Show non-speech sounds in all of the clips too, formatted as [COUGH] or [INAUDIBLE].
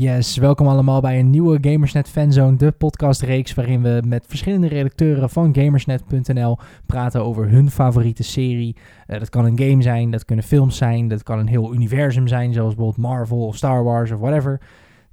Yes, welkom allemaal bij een nieuwe Gamersnet Fanzone, de podcastreeks waarin we met verschillende redacteuren van Gamersnet.nl praten over hun favoriete serie. Uh, dat kan een game zijn, dat kunnen films zijn, dat kan een heel universum zijn, zoals bijvoorbeeld Marvel of Star Wars of whatever.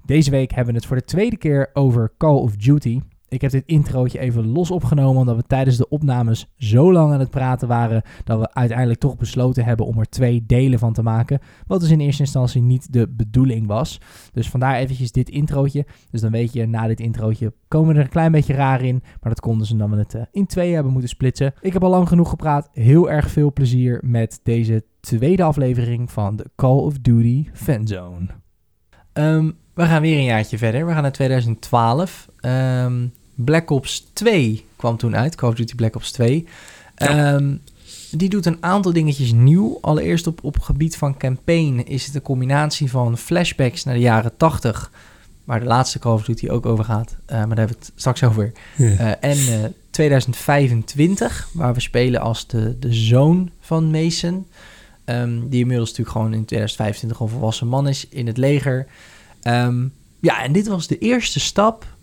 Deze week hebben we het voor de tweede keer over Call of Duty. Ik heb dit introotje even los opgenomen omdat we tijdens de opnames zo lang aan het praten waren dat we uiteindelijk toch besloten hebben om er twee delen van te maken. Wat dus in eerste instantie niet de bedoeling was. Dus vandaar eventjes dit introotje. Dus dan weet je, na dit introotje komen we er een klein beetje raar in. Maar dat konden ze dan we het eh, in twee hebben moeten splitsen. Ik heb al lang genoeg gepraat. Heel erg veel plezier met deze tweede aflevering van de Call of Duty Fanzone. Um, we gaan weer een jaartje verder. We gaan naar 2012. Um, Black Ops 2 kwam toen uit, Call of Duty Black Ops 2. Ehm, die doet een aantal dingetjes nieuw. Allereerst op, op gebied van campaign is het een combinatie van flashbacks naar de jaren 80, waar de laatste Call of Duty ook over gaat. Uh, maar daar hebben we het straks over. Uh, en uh, eh, 2025, waar we spelen als de, de zoon van Mason. Um, die inmiddels natuurlijk gewoon in 2025 een volwassen man is in het leger. Um, ja, en dit was de eerste stap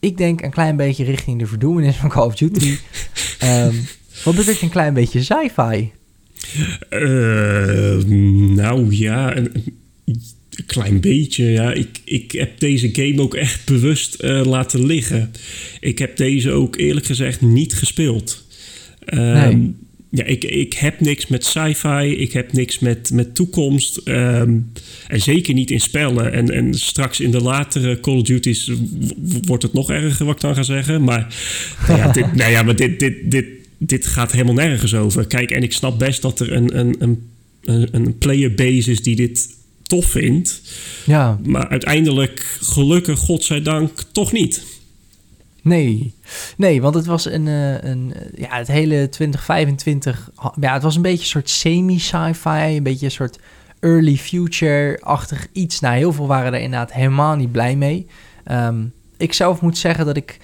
ik denk een klein beetje richting de verdoemenis van Call of Duty. [LAUGHS] um, wat betreft een klein beetje sci-fi. Uh, nou ja, een, een, klein beetje. Ja. Ik, ik heb deze game ook echt bewust uh, laten liggen. Ik heb deze ook eerlijk gezegd niet gespeeld. Um, nee ja, ik, ik heb niks met sci-fi. Ik heb niks met, met toekomst. Um, en zeker niet in spellen. En, en straks in de latere Call of Duty's wordt het nog erger, wat ik dan ga zeggen. Maar, nou ja, dit, nou ja, maar dit, dit, dit, dit gaat helemaal nergens over. Kijk, en ik snap best dat er een, een, een, een playerbase is die dit tof vindt. Ja. Maar uiteindelijk, gelukkig, godzijdank, toch niet. Nee, nee, want het was een, uh, een ja, het hele 2025, ja, het was een beetje een soort semi-sci-fi, een beetje een soort early future-achtig iets. Nou, heel veel waren er inderdaad helemaal niet blij mee. Um, ik zelf moet zeggen dat ik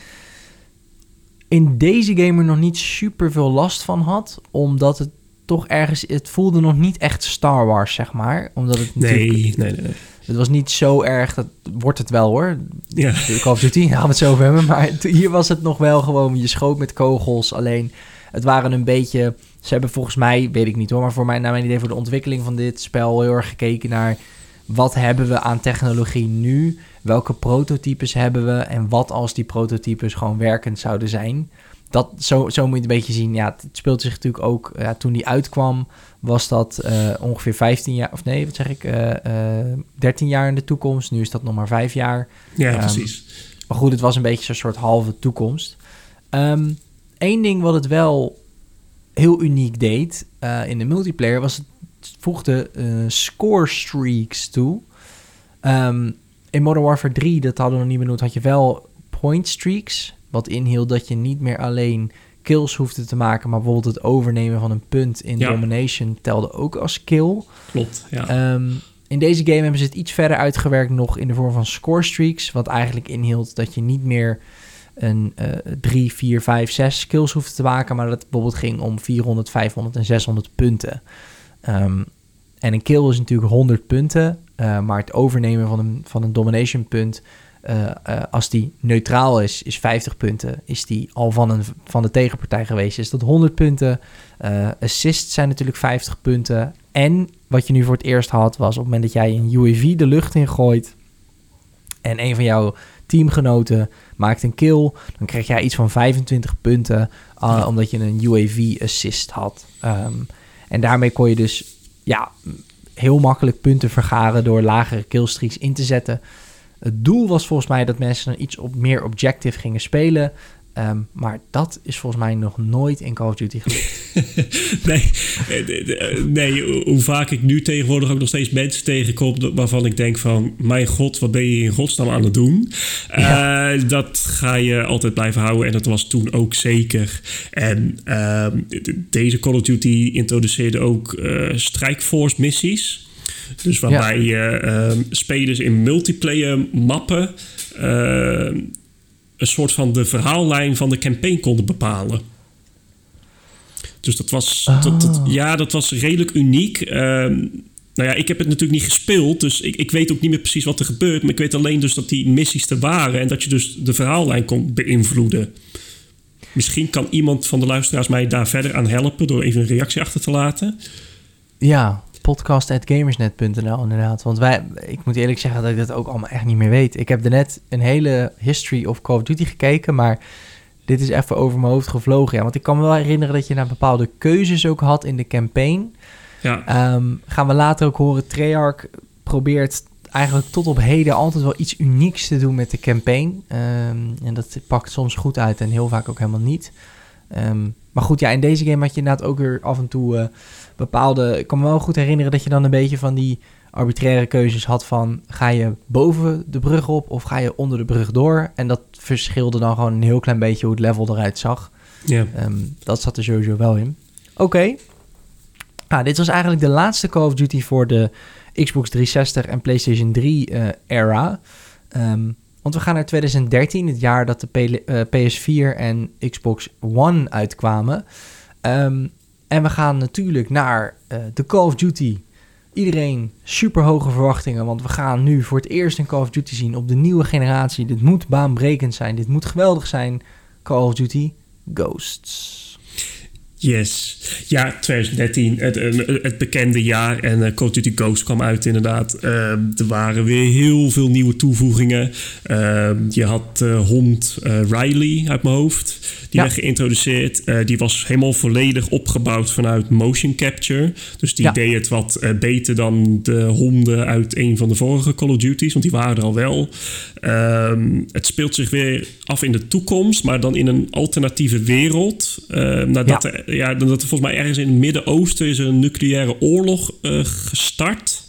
in deze game er nog niet super veel last van had, omdat het toch ergens, het voelde nog niet echt Star Wars, zeg maar. Omdat het nee, nee, nee, nee. Het was niet zo erg, dat wordt het wel hoor. Ja. Call of Duty, gaan we het zo over hebben. Maar hier was het nog wel gewoon, je schoot met kogels. Alleen, het waren een beetje... Ze hebben volgens mij, weet ik niet hoor, maar voor mij, naar mijn idee voor de ontwikkeling van dit spel heel erg gekeken naar wat hebben we aan technologie nu? Welke prototypes hebben we? En wat als die prototypes gewoon werkend zouden zijn? Dat, zo, zo moet je het een beetje zien. Ja, het speelt zich natuurlijk ook, ja, toen die uitkwam, was dat uh, ongeveer 15 jaar, of nee, wat zeg ik, uh, uh, 13 jaar in de toekomst. Nu is dat nog maar 5 jaar. Ja, um, precies. Maar goed, het was een beetje zo'n soort halve toekomst. Eén ehm, ding wat het wel heel uniek deed in de multiplayer was het voegde score streaks toe. Um, in Modern Warfare 3, dat hadden we nog niet benoemd, had je wel point streaks. Wat inhield dat je niet meer alleen kills hoefde te maken, maar bijvoorbeeld het overnemen van een punt in domination telde ook als kill. Klopt, ja. Um, in deze game hebben ze het iets verder uitgewerkt nog in de vorm van score streaks, wat eigenlijk inhield dat je niet meer een 3, 4, 5, 6 kills hoefde te maken, maar dat het bijvoorbeeld ging om 400, 500 en 600 punten. Um, en een kill is natuurlijk 100 punten, uh, maar het overnemen van een, van een domination punt uh, uh, als die neutraal is, is 50 punten. Is die al van, een, van de tegenpartij geweest, is dat 100 punten. Uh, assists zijn natuurlijk 50 punten. En wat je nu voor het eerst had, was op het moment dat jij een UAV de lucht in gooit. En een van jouw teamgenoten maakt een kill. Dan krijg jij iets van 25 punten. Omdat je een UAV assist had. Um, en daarmee kon je dus ja, heel makkelijk punten vergaren door lagere killstreaks in te zetten. Het doel was volgens mij dat mensen dan iets op meer objective gingen spelen. Um, maar dat is volgens mij nog nooit in Call of Duty gelukt. [LAUGHS] nee, eh, nee, hoe vaak ik nu tegenwoordig ook nog steeds mensen tegenkom... waarvan ik denk van... mijn god, wat ben je in godsnaam aan het doen? Ja. Uh, dat ga je altijd blijven houden. En dat was toen ook zeker. En uh, deze Call of Duty introduceerde ook uh, Strikeforce missies... Dus waarbij je ehm, spelers in multiplayer mappen uh, een soort van de verhaallijn van de campaign konden bepalen. Dus dat was, dat, dat, ah. ja, dat was redelijk uniek. Uh, nou ja, ik heb het natuurlijk niet gespeeld, dus ik, ik weet ook niet meer precies wat er gebeurt. Maar ik weet alleen dus dat die missies er waren en dat je dus de verhaallijn kon beïnvloeden. Misschien kan iemand van de luisteraars mij daar verder aan helpen door even een reactie achter te laten. Ja, podcast.gamersnet.nl inderdaad. Want wij, ik moet eerlijk zeggen dat ik dat ook allemaal echt niet meer weet. Ik heb net een hele history of Call of Duty gekeken, maar dit is even over mijn hoofd gevlogen. Ja, want ik kan me wel herinneren dat je naar bepaalde keuzes ook had in de campaign. Ja. Ehm, gaan we later ook horen, Treyarch probeert eigenlijk tot op heden altijd wel iets unieks te doen met de campaign. Ehm, en dat pakt soms goed uit en heel vaak ook helemaal niet. Ehm, maar goed, ja, in deze game had je inderdaad ook weer af en toe uh, bepaalde... Ik kan me wel goed herinneren dat je dan een beetje van die arbitraire keuzes had van... ga je boven de brug op of ga je onder de brug door? En dat verschilde dan gewoon een heel klein beetje hoe het level eruit zag. Ja. dat zat er sowieso wel in. Oké. Nou, dit was eigenlijk de laatste Call of Duty voor de Xbox 360 en PlayStation 3 uh, era. Um, want we gaan naar 2013, het jaar dat de PS4 eh, en Xbox One uitkwamen. Um, en we gaan natuurlijk naar uh, de Call of Duty. Iedereen super hoge verwachtingen, want we gaan nu voor het eerst een Call of Duty zien op de nieuwe generatie. Dit moet baanbrekend zijn, dit moet geweldig zijn. Call of Duty Ghosts. Yes. Ja, 2013, het, het bekende jaar. En uh, Call of Duty Ghost kwam uit inderdaad. Uh, er waren weer heel veel nieuwe toevoegingen. Uh, je had uh, hond Riley uit mijn hoofd. Die werd geïntroduceerd. die was helemaal volledig opgebouwd vanuit motion capture. Dus die deed het wat beter dan de honden uit een van de vorige Call of Duty's. Want die waren er al wel. Ehm, het speelt zich weer af in de toekomst. Maar dan in een alternatieve wereld. nadat ja. er ja, dat er volgens mij ergens in het Midden-Oosten is een nucleaire oorlog uh, gestart.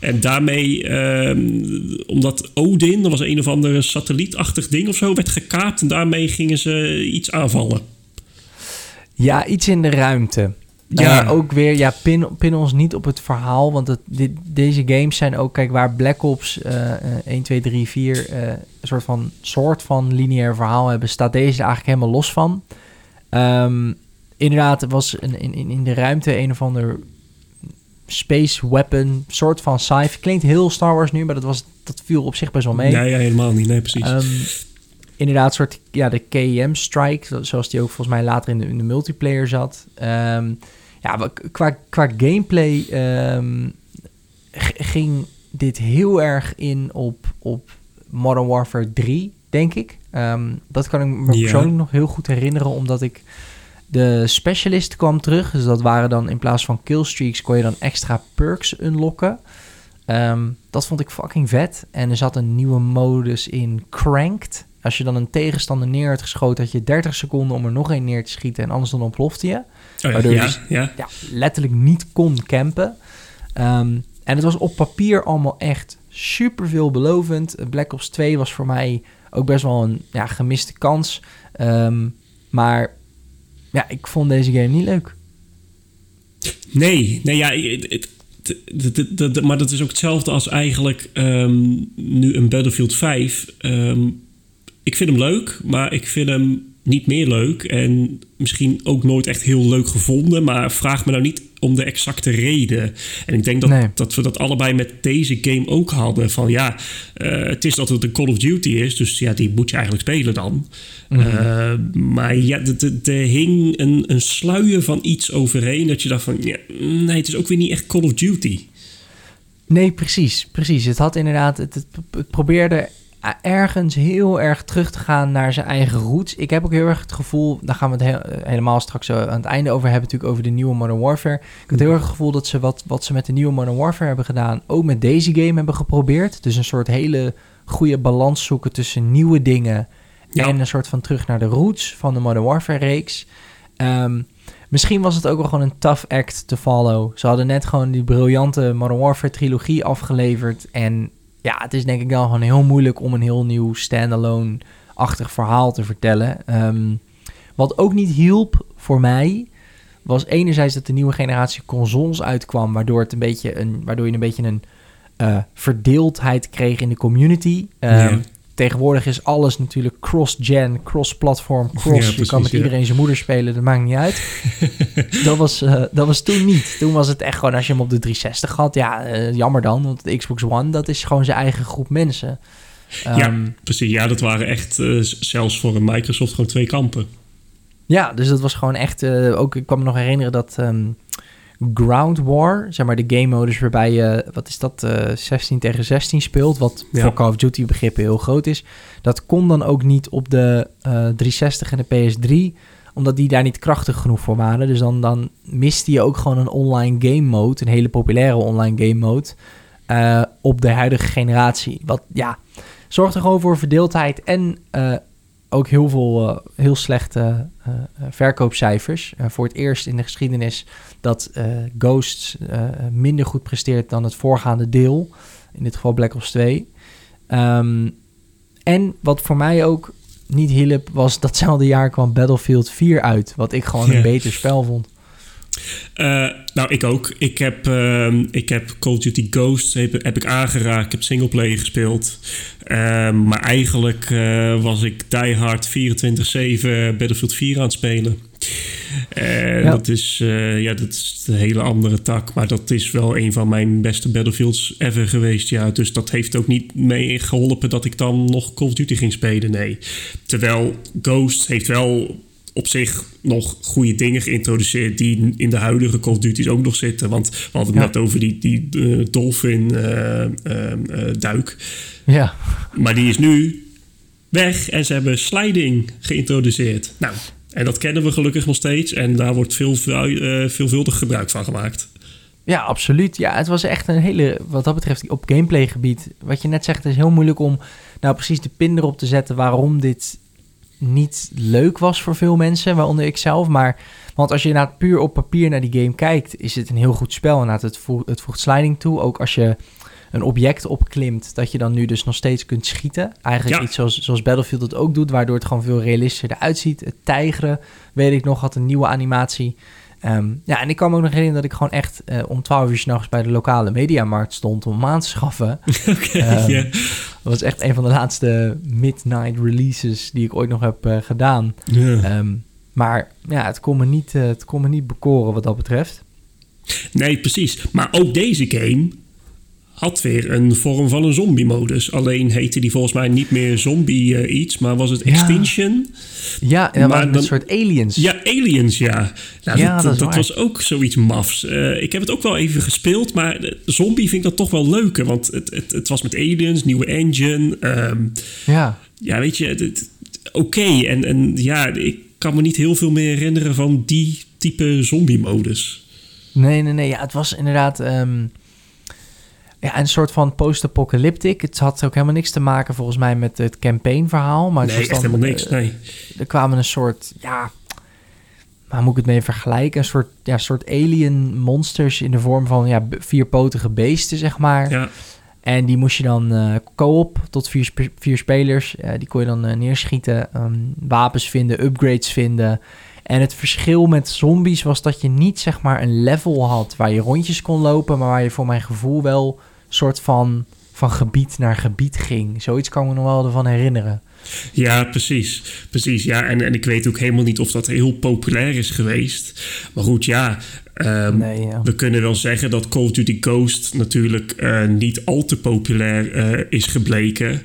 En daarmee, um, omdat Odin, dat was een of andere satellietachtig ding of zo, werd gekaapt. En daarmee gingen ze iets aanvallen. Ja, iets in de ruimte. Ja. Uh, ook weer, ja, pin, pin ons niet op het verhaal. Want het, dit, deze games zijn ook, kijk, waar Black Ops uh, 1, 2, 3, 4 een soort van, soort van lineair verhaal hebben, staat deze er eigenlijk helemaal los van. Um, inderdaad, het was een, in, in de ruimte een of ander space weapon, soort van sci-fi. Klinkt heel Star Wars nu, maar dat, was, dat viel op zich best wel mee. Nee, ja, helemaal niet. Nee, precies. Um, inderdaad, soort, ja, de KM Strike, zoals die ook volgens mij later in de, in de multiplayer zat. Um, ja, qua, qua gameplay um, ging dit heel erg in op, op Modern Warfare 3, denk ik. dat kan ik me ja. persoonlijk nog heel goed herinneren, omdat ik de specialist kwam terug. Dus dat waren dan in plaats van killstreaks kon je dan extra perks unlocken. Um, dat vond ik fucking vet. En er zat een nieuwe modus in Cranked. Als je dan een tegenstander neer had geschoten, had je 30 seconden om er nog een neer te schieten. En anders dan ontplofte je. Oh waardoor ja, je dus, ja. ja, letterlijk niet kon campen. Um, en het was op papier allemaal echt super veelbelovend. Black Ops 2 was voor mij ook best wel een ja, gemiste kans. Um, maar ja, ik vond deze game niet leuk. Nee, nee ja, maar dat is ook hetzelfde als eigenlijk um, nu een Battlefield 5. Um, ehm, ik vind hem leuk, maar ik vind hem niet meer leuk. En misschien ook nooit echt heel leuk gevonden. Maar vraag me nou niet om de exacte reden. En ik denk dat, dat we dat allebei met deze game ook hadden. Van ja, uh, het is dat het een Call of Duty is. Dus ja, die moet je eigenlijk spelen dan. Mm -hmm. uh, maar ja, er hing een, een sluier van iets overheen. Dat je dacht van ja, nee, het is ook weer niet echt Call of Duty. Nee, precies. Precies. Het had inderdaad. Het, het, het probeerde ergens heel erg terug te gaan naar zijn eigen roots. Ik heb ook heel erg het gevoel, daar gaan we het helemaal straks aan het einde over hebben, natuurlijk over de nieuwe Modern Warfare. Ik heb heel erg het gevoel dat ze wat, wat ze met de nieuwe Modern Warfare hebben gedaan, ook met deze game hebben geprobeerd. Dus een soort hele goede balans zoeken tussen nieuwe dingen en een soort van terug naar de roots van de Modern Warfare reeks. Um, misschien was het ook wel gewoon een tough act te follow. Ze hadden net gewoon die briljante Modern Warfare trilogie afgeleverd en ja, het is denk ik wel gewoon heel moeilijk om een heel nieuw standalone-achtig verhaal te vertellen. Um, wat ook niet hielp voor mij, was enerzijds dat de nieuwe generatie consoles uitkwam, waardoor, het een beetje een, waardoor je een beetje een uh, verdeeldheid kreeg in de community. Um, tegenwoordig is alles natuurlijk cross-gen, cross-platform, cross. je kan met iedereen zijn moeder spelen, dat maakt niet uit. [LAUGHS] dat, was, uh, dat was toen niet. Toen was het echt gewoon, als je hem op de 360 had, ja, uh, jammer dan. Want de Xbox One, dat is gewoon zijn eigen groep mensen. ja, um, precies. Ja, dat waren echt uh, zelfs voor een Microsoft gewoon twee kampen. Ja, dus dat was gewoon echt... ook, ik kan me nog herinneren dat... Um, Ground War, zeg maar de game modus waarbij je, wat is dat, uh, 16 tegen 16 speelt, wat ja. voor Call of Duty begrippen heel groot is. Dat kon dan ook niet op de uh, 360 en de PS3, omdat die daar niet krachtig genoeg voor waren. Dus dan, dan miste je ook gewoon een online game mode, een hele populaire online game mode, uh, op de huidige generatie. Wat ja, zorgt er gewoon voor verdeeldheid en ook heel veel uh, heel slechte uh, verkoopcijfers. voor het eerst in de geschiedenis dat Ghosts minder goed presteert dan het voorgaande deel. In dit geval Black Ops 2. Um, en wat voor mij ook niet hielp, was [LAUGHS] datzelfde jaar kwam Battlefield 4 uit. Wat ik gewoon een beter spel vond. Uh, nou, ik ook. Ik heb, uh, ik heb Call of Duty Ghosts heb, heb ik aangeraakt. Ik heb singleplayer gespeeld. Uh, maar eigenlijk eh, was ik die hard 24-7 Battlefield 4 aan het spelen. Ja. Dat, is, ja, dat is een hele andere tak. Maar dat is wel een van mijn beste Battlefields ever geweest. Ja. Dus dat heeft ook niet mee geholpen dat ik dan nog Call of Duty ging spelen. Nee. Terwijl Ghost heeft wel op zich nog goede dingen geïntroduceerd die in de huidige Call of Duty's ook nog zitten. Want we hadden het net over die, die uh, dolphin uh, uh, duik. Ja. Maar die is nu weg en ze hebben sliding geïntroduceerd. Nou, en dat kennen we gelukkig nog steeds en daar wordt veel, veelvuldig gebruik van gemaakt. Ja, absoluut. Ja, het was echt een hele, wat dat betreft, op gameplay gebied. Wat je net zegt, is heel moeilijk om nou precies de pin erop te zetten waarom dit niet leuk was voor veel mensen, waaronder ik zelf. Maar, want als je inderdaad puur op papier naar die game kijkt, is het een heel goed spel. Inderdaad, het, voegt, het voegt sliding toe. Ook als je een object opklimt, dat je dan nu dus nog steeds kunt schieten. Eigenlijk iets zoals, zoals Battlefield het ook doet, waardoor het gewoon veel realistischer eruit ziet. Het tijgeren, weet ik nog, had een nieuwe animatie. Um, ja, en ik kan me ook nog herinneren dat ik gewoon echt uh, om 12 uur s'nachts bij de lokale mediamarkt stond om hem aan te schaffen. Okay, um, yeah. Dat was echt een van de laatste midnight releases die ik ooit nog heb uh, gedaan. Yeah. Um, maar ja, het kon, me niet, uh, het kon me niet bekoren wat dat betreft. Nee, precies. Maar ook deze game had weer een vorm van een zombie-modus. Alleen heette die volgens mij niet meer zombie uh, iets, maar was het Extinction. Ja, ja maar een soort aliens. Ja, aliens, ja. Nou, ja dat, dat, dat was ook zoiets mafs. Uh, ik heb het ook wel even gespeeld, maar zombie vind ik dat toch wel leuker. Want het, het, het was met aliens, nieuwe engine. Um, ja. Ja, weet je, oké. Okay. En, en ja, ik kan me niet heel veel meer herinneren van die type zombie-modus. Nee, nee, nee. Ja, het was inderdaad... Um ja, een soort van post-apocalyptic. Het had ook helemaal niks te maken volgens mij met het campaign-verhaal. Maar het nee, was echt helemaal niks, nee. Er kwamen een soort, ja... Waar moet ik het mee vergelijken? Een soort, ja, soort alien monsters in de vorm van ja, vierpotige beesten, zeg maar. Ja. En die moest je dan uh, co-op tot vier, sp vier spelers. Uh, die kon je dan uh, neerschieten, um, wapens vinden, upgrades vinden... En het verschil met zombies was dat je niet zeg maar een level had waar je rondjes kon lopen, maar waar je voor mijn gevoel wel soort van van gebied naar gebied ging. Zoiets kan ik me nog wel ervan herinneren. Ja, precies. Precies, ja. En, en ik weet ook helemaal niet of dat heel populair is geweest. Maar goed, ja. Um, nee, ja. We kunnen wel zeggen dat Call of Duty Ghost natuurlijk uh, niet al te populair uh, is gebleken.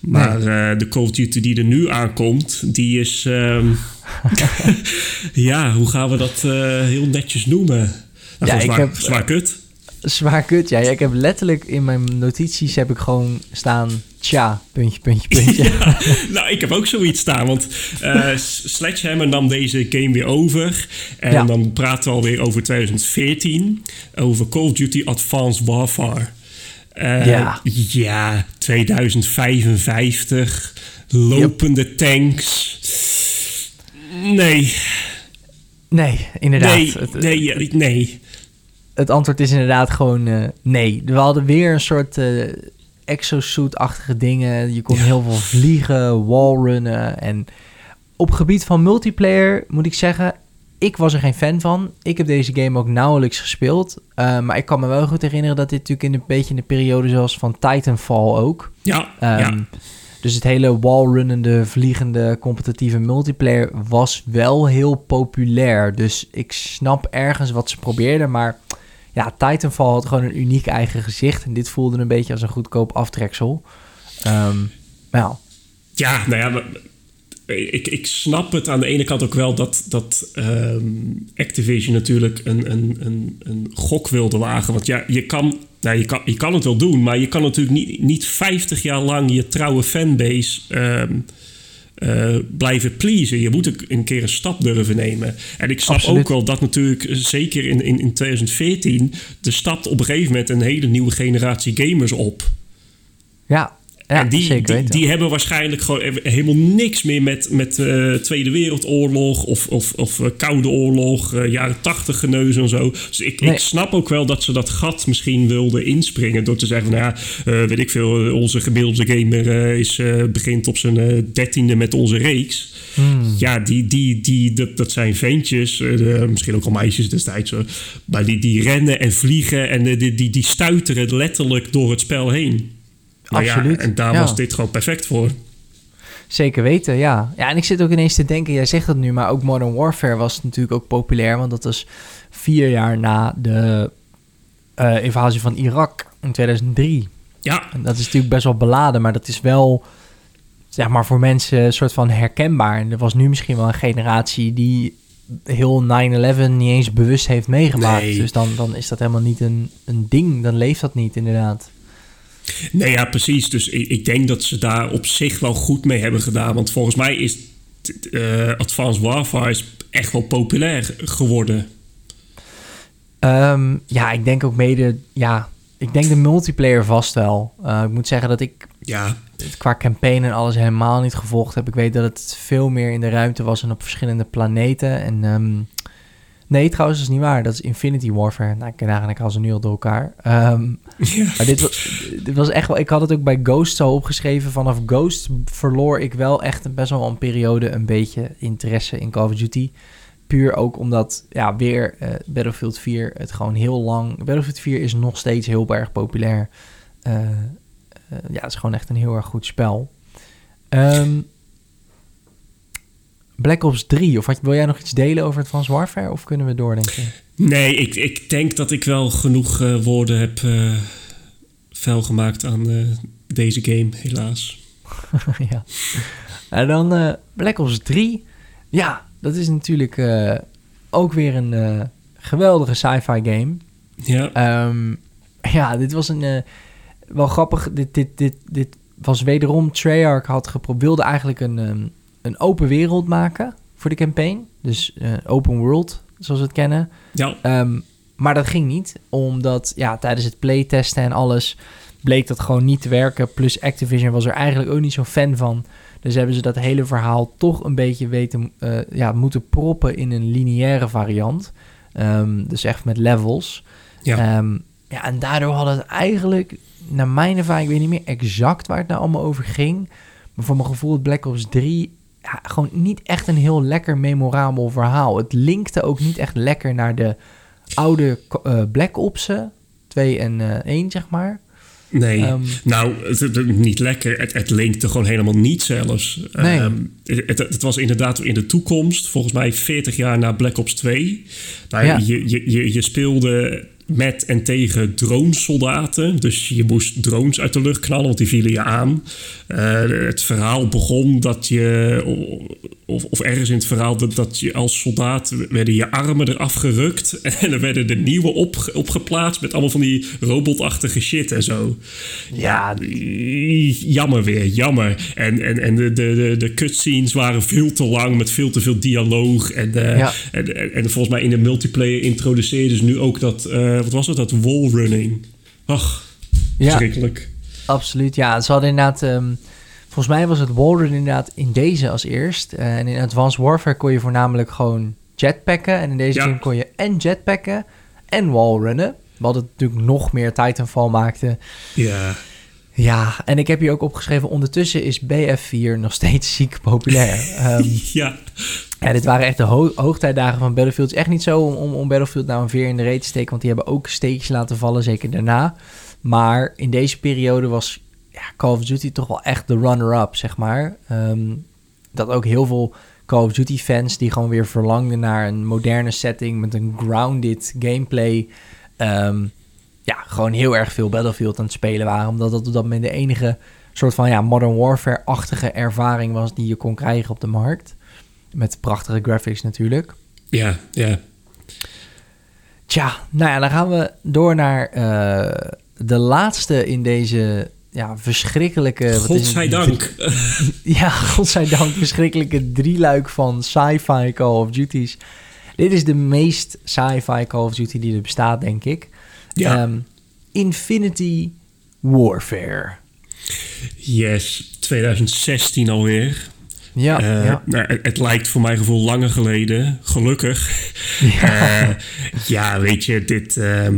Maar nee. uh, de Call of Duty die er nu aankomt, die is... Um, [LAUGHS] [LAUGHS] ja, hoe gaan we dat heel netjes noemen? Nou, ja, ik heb, zwaar kut zwaar kut. Ja, ik heb letterlijk in mijn notities heb ik gewoon staan... Tja, puntje, puntje, puntje. [LAUGHS] Ja, nou, ik heb ook zoiets staan. Want uh, Sledgehammer nam deze game weer over. En ja. dan praten we alweer over 2014. Over Call of Duty Advanced Warfare. Uh, ja. Ja, 2055. Lopende yep. tanks. Nee. Nee, inderdaad. Nee, nee, nee het antwoord is inderdaad gewoon uh, nee. We hadden weer een soort uh, exosuit-achtige dingen. Je kon ja. heel veel vliegen, wallrunnen. En op gebied van multiplayer moet ik zeggen... Ik was er geen fan van. Ik heb deze game ook nauwelijks gespeeld. Uh, maar ik kan me wel goed herinneren dat dit natuurlijk in een beetje in de periode zoals van Titanfall ook. Ja, um, ja. Dus het hele wallrunnende, vliegende, competitieve multiplayer was wel heel populair. Dus ik snap ergens wat ze probeerden, maar ja, Titanfall had gewoon een uniek eigen gezicht. En dit voelde een beetje als een goedkoop aftreksel. Um, ja. Nou ja, ik, ik snap het aan de ene kant ook wel dat, dat um, Activision natuurlijk een, een, een, een gok wilde wagen. Want ja, je kan, nou, je, kan, je kan het wel doen, maar je kan natuurlijk niet, niet 50 jaar lang je trouwe fanbase um, uh, blijven pleasen. Je moet een keer een stap durven nemen. En ik snap Absoluut. ook wel dat natuurlijk, zeker in, in, in 2014, de stap op een gegeven moment een hele nieuwe generatie gamers op. Ja, ja, en die, die, die, hebben waarschijnlijk gewoon helemaal niks meer met, met uh, Tweede Wereldoorlog of, of, of uh, Koude Oorlog, uh, jaren tachtig geneuzen en zo. Dus ik, ik snap ook wel dat ze dat gat misschien wilden inspringen door te zeggen van ja, weet ik veel, onze gemiddelde gamer is, begint op zijn dertiende met onze reeks. Hmm. Ja, die, die, die, dat, dat zijn ventjes, misschien ook al meisjes destijds, maar die, die rennen en vliegen en die, die, die stuiteren letterlijk door het spel heen. Nou Absoluut. Ja, en daar was dit gewoon perfect voor. Zeker weten, ja. Ja, en ik zit ook ineens te denken, jij zegt dat nu, maar ook Modern Warfare was natuurlijk ook populair, want dat was vier jaar na de uh, invasie van Irak in 2003. Ja. En dat is natuurlijk best wel beladen, maar dat is wel, zeg maar, voor mensen een soort van herkenbaar. En er was nu misschien wel een generatie die heel 9-11 niet eens bewust heeft meegemaakt. Nee. Dus dan, dan is dat helemaal niet een, een ding, dan leeft dat niet inderdaad. Nee, ja, precies. Dus ik, ik, denk dat ze daar op zich wel goed mee hebben gedaan. Want volgens mij is uh, Advanced Warfare is echt wel populair geworden. Um, ja, ik denk ook mede... Ja, ik denk de multiplayer vast wel. Uh, ik moet zeggen dat ik ja. qua campaign en alles helemaal niet gevolgd heb. Ik weet dat het veel meer in de ruimte was en op verschillende planeten. En um, Nee, trouwens, dat is niet waar. Dat is Infinity Warfare. Nou, ik ken eigenlijk al ze nu al door elkaar. Um, ja. Maar dit was, echt wel... Ik had het ook bij Ghost zo opgeschreven. Vanaf Ghost verloor ik wel echt best wel een periode een beetje interesse in Call of Duty. Puur ook omdat, ja, weer uh, Battlefield 4 het gewoon heel lang... Battlefield 4 is nog steeds heel erg populair. Uh, uh, ja, het is gewoon echt een heel erg goed spel. Um, Black Ops 3, of wat, wil jij nog iets delen over Advanced Warfare? Of kunnen we doordenken? Nee, ik, ik denk dat ik wel genoeg uh, woorden heb uh, vuil gemaakt aan uh, deze game, helaas. [LAUGHS] ja. En dan Black Ops 3. Ja, dat is natuurlijk ook weer een geweldige sci-fi game. Ja. Um, [LAUGHS] ja, dit was een... wel grappig. Dit, dit, dit, dit was wederom... Treyarch had geprobeerd... wilde eigenlijk een... Um, een open wereld maken voor de campaign. Dus open world, zoals we het kennen. Ja. Um, maar dat ging niet, omdat ja, tijdens het playtesten en alles bleek dat gewoon niet te werken. Plus Activision was er eigenlijk ook niet zo'n fan van. Dus hebben ze dat hele verhaal toch een beetje weten, uh, ja, moeten proppen in een lineaire variant. Um, dus echt met levels. Ja. Um, ja, en daardoor hadden het eigenlijk, naar mijn ervaring, ik weet niet meer exact waar het nou allemaal over ging. Maar voor mijn gevoel, Black Ops 3 ja, gewoon niet echt een heel lekker memorabel verhaal. Het linkte ook niet echt lekker naar de oude uh, Black Ops 2 en uh, eh, 1, zeg maar. Nee, um, nou, het, niet lekker. Het, het linkte gewoon helemaal niet zelfs. Nee. Um, het, het, was inderdaad in de toekomst, volgens mij 40 jaar na Black Ops 2. Nou, ja. je, je, je speelde met en tegen dronesoldaten. Dus je moest drones uit de lucht knallen, want die vielen je aan. Uh, het verhaal begon dat je, of, of ergens in het verhaal, dat, dat je als soldaat werden je armen eraf gerukt. [LAUGHS] En er werden er nieuwe op, opgeplaatst met allemaal van die robotachtige shit en zo. Ja, jammer weer, jammer. En, en, en de, de, de cutscenes waren veel te lang met veel te veel dialoog. En, uh, ja. en, en, en, volgens mij in de multiplayer introduceerden ze nu ook dat. Uh, wat was het? Dat wallrunning. Ach, verschrikkelijk. Ja, absoluut, ja. Ze hadden inderdaad... Um, volgens mij was het wallrunning inderdaad in deze als eerst. Uh, en in Advanced Warfare kon je voornamelijk gewoon jetpacken. En in deze ja. game kon je en jetpacken en wallrunnen. Wat het natuurlijk nog meer Titanfall maakte. Ja. Ja, en ik heb hier ook opgeschreven... ondertussen is BF4 nog steeds ziek populair. Um, [LAUGHS] ja. Ja, dit waren echt de ho hoogtijdagen van Battlefield. Het is echt niet zo om, om, om Battlefield nou een veer in de reet te steken... want die hebben ook steekjes laten vallen, zeker daarna. Maar in deze periode was ja, Call of Duty toch wel echt de runner-up, zeg maar. Ehm, dat ook heel veel Call of Duty fans die gewoon weer verlangden naar een moderne setting met een grounded gameplay. Ehm, ja, gewoon heel erg veel Battlefield aan het spelen waren. Omdat dat op dat moment de enige soort van ja, Modern Warfare-achtige ervaring was die je kon krijgen op de markt. Met prachtige graphics natuurlijk. Ja, ja. Tja, nou ja, dan gaan we door naar uh, de laatste in deze ja, verschrikkelijke... Godzijdank. [LAUGHS] ja, godzijdank. Verschrikkelijke drieluik van sci-fi Call of Duties. Dit is de meest sci-fi Call of Duty die er bestaat, denk ik. Ja. Um, Infinity Warfare. Yes, 2016 alweer. Ja, uh, ja. Nou, het, het, lijkt voor mijn gevoel langer geleden, gelukkig. Ja, uh, ja weet je, dit, uh,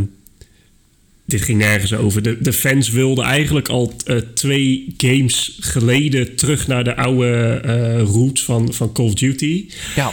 dit ging nergens over. De, de fans wilden eigenlijk al uh, twee games geleden terug naar de oude roots van, van Call of Duty. Ja.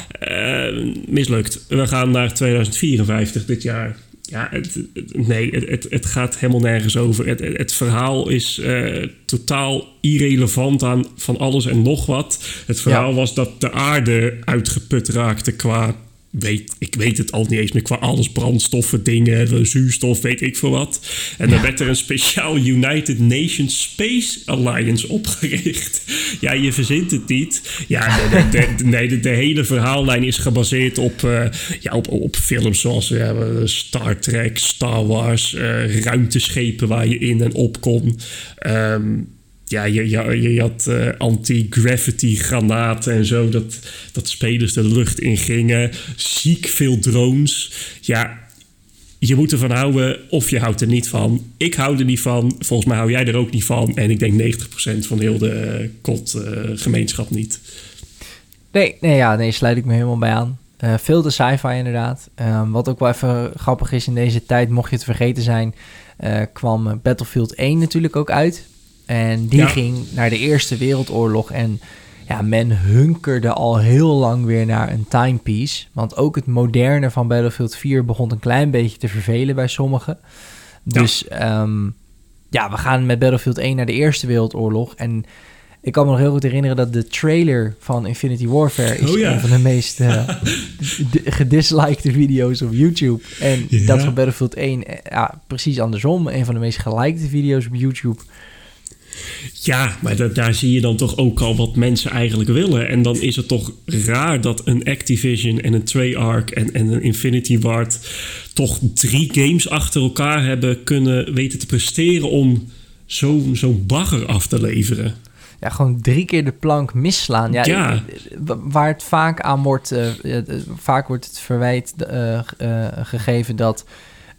mislukt. We gaan naar 2054 dit jaar ja, het, nee, het, het, gaat helemaal nergens over. Het, het verhaal is uh, totaal irrelevant aan van alles en nog wat. Het verhaal was dat de aarde uitgeput raakte qua weet, ik weet het al niet eens meer qua alles, brandstoffen, dingen, zuurstof, weet ik veel wat. En dan werd er een speciaal United Nations Space Alliance opgericht. Ja, je verzint het niet. Ja, de, de, nee, de, de, hele verhaallijn is gebaseerd op, uh, ja, op, op films zoals uh, Star Trek, Star Wars, uh, ruimteschepen waar je in en op kon. Um, ja, je, je, je had uh, anti-gravity granaten en zo. Dat, dat spelers de lucht in gingen. Ziek veel drones. Ja, je moet ervan houden of je houdt er niet van. Ik hou er niet van. Volgens mij hou jij er ook niet van. En ik denk 90% van heel de kot uh, gemeenschap niet. Nee, nee, ja, nee, sluit ik me helemaal bij aan. Veel de sci-fi inderdaad. Um, wat ook wel even grappig is in deze tijd, mocht je het vergeten zijn, kwam Battlefield 1 natuurlijk ook uit. En die ging naar de Eerste Wereldoorlog. En ja, men hunkerde al heel lang weer naar een timepiece. Want ook het moderne van Battlefield 4 begon een klein beetje te vervelen bij sommigen. Dus ja, ehm, ja we gaan met Battlefield 1 naar de Eerste Wereldoorlog. En ik kan me nog heel goed herinneren dat de trailer van Infinity Warfare is oh een van de meest [LAUGHS] uh, gedislikte video's op YouTube. En dat van Battlefield 1, eh, ja, precies andersom. Een van de meest gelikte video's op YouTube. Ja, maar daar zie je dan toch ook al wat mensen eigenlijk willen. En dan is het toch raar dat een Activision en een Treyarch en, en een Infinity Ward... toch drie games achter elkaar hebben kunnen weten te presteren... om zo'n zo bagger af te leveren. Ja, gewoon drie keer de plank misslaan. Ja, ja. Waar het vaak aan wordt... Uh, vaak wordt het verwijt uh, gegeven dat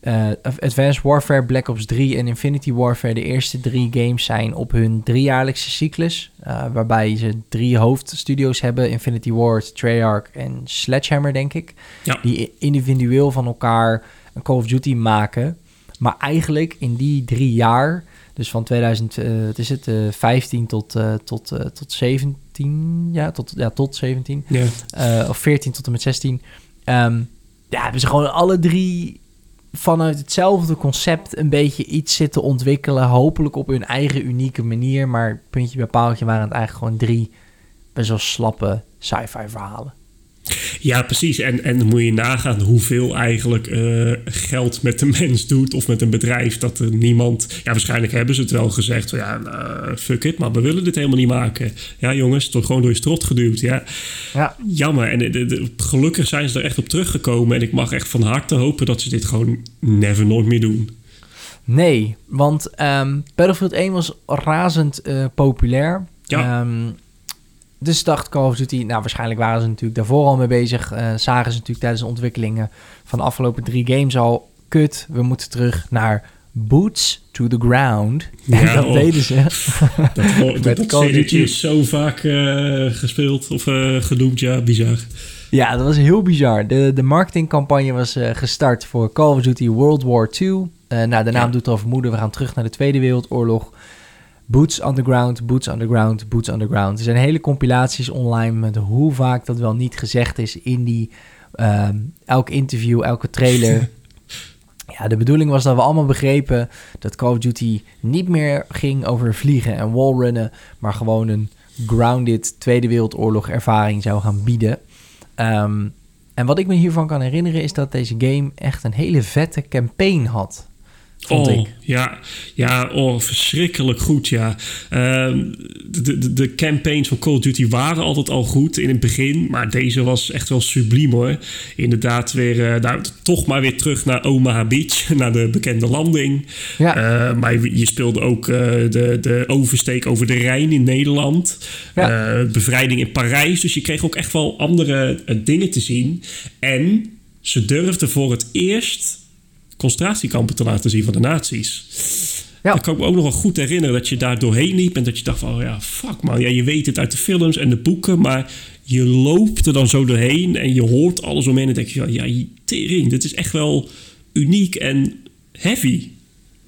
uh, Advanced Warfare, Black Ops 3 en Infinity Warfare de eerste drie games zijn op hun driejaarlijkse cyclus. Uh, waarbij ze drie hoofdstudio's hebben: Infinity Ward, Treyarch en Sledgehammer, denk ik. Ja. Die individueel van elkaar een Call of Duty maken. Maar eigenlijk in die drie jaar, dus van 2000, uh, wat is het, 15 tot, tot, tot 17, ja, tot, ja, tot 17. Ja. of 14 tot en met 16. Um, ehm, ja, hebben ze gewoon alle drie vanuit hetzelfde concept een beetje iets zitten ontwikkelen. Hopelijk op hun eigen unieke manier. Maar puntje bij paaltje waren het eigenlijk gewoon drie best wel slappe sci-fi verhalen. Ja, precies. En, en dan moet je nagaan hoeveel eigenlijk uh, geld met de [LAUGHS] mens doet of met een bedrijf. Dat er niemand. Ja, waarschijnlijk hebben ze het wel gezegd. Ja, uh, fuck it, maar we willen dit helemaal niet maken. Ja, jongens, toch gewoon door je strot geduwd. Ja, ja. jammer. En de, gelukkig zijn ze er echt op teruggekomen. En ik mag echt van harte hopen dat ze dit gewoon never nooit meer doen. Nee, want um, Battlefield 1 was razend uh, populair. Ja. Um, dus dacht Call of Duty, nou waarschijnlijk waren ze natuurlijk daarvoor al mee bezig. Uh, zagen ze natuurlijk tijdens de ontwikkelingen van de afgelopen drie games al... kut, we moeten terug naar boots to the ground. [LAUGHS] Ja, en dat deden ze. [LAUGHS] Dat, dat, [LAUGHS] dat Call of is zo vaak uh, gespeeld of uh, genoemd, ja, bizar. Ja, dat was heel bizar. De, de marketingcampagne was uh, gestart voor Call of Duty World War II. nou, de naam doet al vermoeden, we gaan terug naar de Tweede Wereldoorlog. Boots Underground, Boots Underground, Boots Underground. Er zijn hele compilaties online met hoe vaak dat wel niet gezegd is in die... Um, elk interview, elke trailer. [LAUGHS] Ja, de bedoeling was dat we allemaal begrepen dat Call of Duty niet meer ging over vliegen en wallrunnen, maar gewoon een grounded Tweede Wereldoorlog ervaring zou gaan bieden. Ehm, en wat ik me hiervan kan herinneren is dat deze game echt een hele vette campaign had oh, Ja, ja oh, verschrikkelijk goed, ja. Ehm, de, de, de, campaigns van Call of Duty waren altijd al goed in het begin, maar deze was echt wel subliem hoor. Inderdaad, weer, uh, nou, toch maar weer terug naar Omaha Beach, [LAUGHS] naar de bekende landing. Ja. Uh, maar je speelde ook uh, de, de oversteek over de Rijn in Nederland, ja. bevrijding in Parijs. Dus je kreeg ook echt wel andere dingen te zien. En ze durfden voor het eerst concentratiekampen te laten zien van de nazi's. Ja. Dan kan ik me ook nog wel goed herinneren dat je daar doorheen liep en dat je dacht van, oh ja, fuck man, ja, je weet het uit de films en de boeken, maar je loopt er dan zo doorheen en je hoort alles omheen en denk je, ja, tering, dit is echt wel uniek en heavy.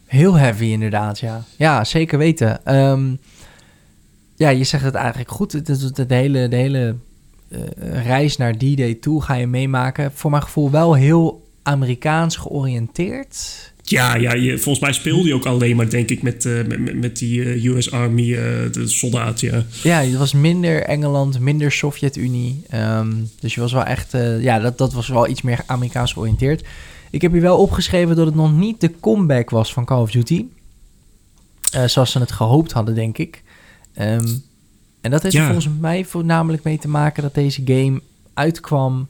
Heel heavy inderdaad, ja. Ja, zeker weten. Ehm, ja, je zegt het eigenlijk goed. De, de, de hele, de hele uh, reis naar D-Day toe ga je meemaken. Voor mijn gevoel wel heel Amerikaans georiënteerd. Ja, ja je, volgens mij speelde je ook alleen maar, denk ik, met, uh, met, met, die uh, eh, US Army, uh, de soldaat, ja. Ja, het was minder Engeland, minder Sovjet-Unie. Um, dus je was wel echt, ja, dat, dat was wel iets meer Amerikaans georiënteerd. Ik heb hier wel opgeschreven dat het nog niet de comeback was van Call of Duty. zoals ze het gehoopt hadden, denk ik. Um, en dat heeft er volgens mij voornamelijk mee te maken dat deze game uitkwam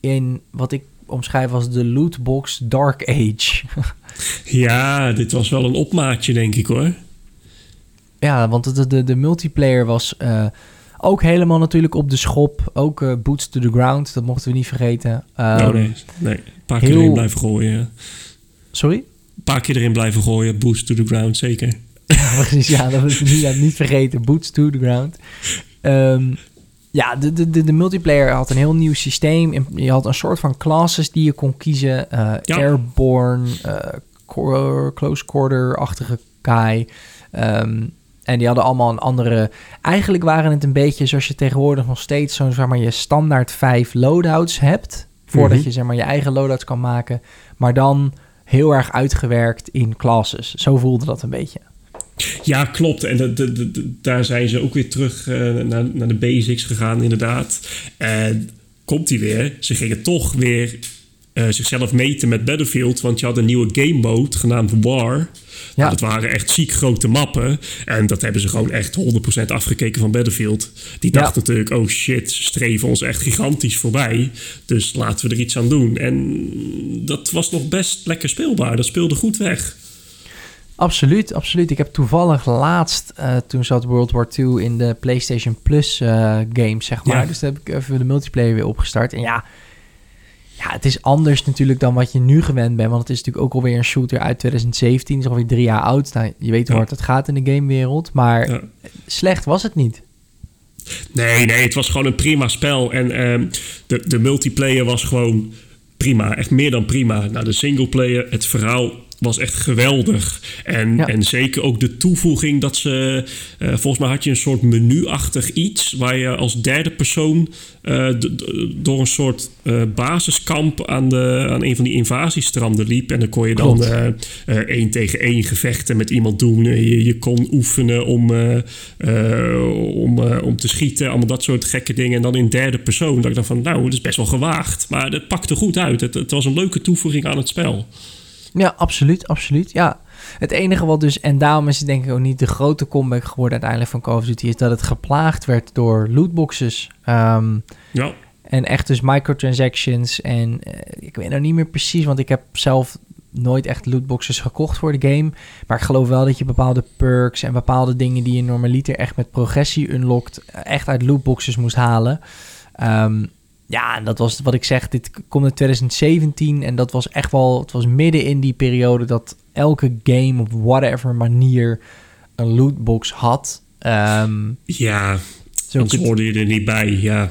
in wat ik omschrijven als de lootbox Dark Age. [LAUGHS] ja, dit was wel een opmaatje, denk ik hoor. Ja, want de, de, de multiplayer was uh, ook helemaal natuurlijk op de schop. Ook uh, boots to the ground, dat mochten we niet vergeten. Um, oh nee, nee. Een paar keer erin blijven gooien. Sorry? Een paar keer erin blijven gooien, boots to the ground, zeker. [LAUGHS] Ja, precies. Ja, dat we niet, niet vergeten. Boots to the ground. Um, ja, de, de, de, multiplayer had een heel nieuw systeem. Je had een soort van classes die je kon kiezen. Uh, Airborne, uh, close quarter-achtige guy. Ehm, en die hadden allemaal een andere... Eigenlijk waren het een beetje zoals je tegenwoordig nog steeds... zo'n zeg maar je standaard vijf loadouts hebt... voordat mhm. je zeg maar je eigen loadouts kan maken. Maar dan heel erg uitgewerkt in classes. Zo voelde dat een beetje. Ja, klopt. En de, de, de, daar zijn ze ook weer terug uh, naar, naar de basics gegaan, inderdaad. En komt hij weer. Ze gingen toch weer uh, zichzelf meten met Battlefield. Want je had een nieuwe game mode genaamd War. Ja. Nou, dat waren echt ziek grote mappen. En dat hebben ze gewoon echt 100% afgekeken van Battlefield. Die dacht natuurlijk, oh shit, ze streven ons echt gigantisch voorbij. Dus laten we er iets aan doen. En dat was nog best lekker speelbaar. Dat speelde goed weg. Absoluut, absoluut. Ik heb toevallig laatst, uh, toen zat World War II in de PlayStation Plus uh, games, zeg maar. Dus daar heb ik even de multiplayer weer opgestart. En ja, ja, het is anders natuurlijk dan wat je nu gewend bent. Want het is natuurlijk ook alweer een shooter uit 2017. is alweer drie jaar oud. Nou, je weet hoe hard het gaat in de gamewereld. Maar slecht was het niet. Nee, nee, het was gewoon een prima spel. En uh, de, de multiplayer was gewoon prima. Echt meer dan prima. Nou, de singleplayer, het verhaal was echt geweldig. En, en zeker ook de toevoeging dat ze... Uh, volgens mij had je een soort menu-achtig iets... waar je als derde persoon uh, door een soort uh, basiskamp... Aan, de, aan een van die invasiestranden liep. En dan kon je dan één tegen één gevechten met iemand doen. Je, je kon oefenen om, om, om te schieten. Allemaal dat soort gekke dingen. En dan in derde persoon. Dat ik dacht van, nou, dat is best wel gewaagd. Maar het pakte goed uit. Het, het was een leuke toevoeging aan het spel. Ja, absoluut, absoluut. Ja. Het enige wat dus, en daarom is het denk ik ook niet de grote comeback geworden uiteindelijk van Call of Duty, is dat het geplaagd werd door lootboxes. Um, ja. En echt dus microtransactions. En uh, ik weet nou niet meer precies, want ik heb zelf nooit echt lootboxes gekocht voor de game. Maar ik geloof wel dat je bepaalde perks en bepaalde dingen die je normaliter echt met progressie unlockt, echt uit lootboxes moest halen. Um, ja, en dat was wat ik zeg. Dit komt in 2017 en dat was echt wel. Het was midden in die periode dat elke game op whatever manier een lootbox had. Um, ja, zo hoorde je er niet bij. Ja.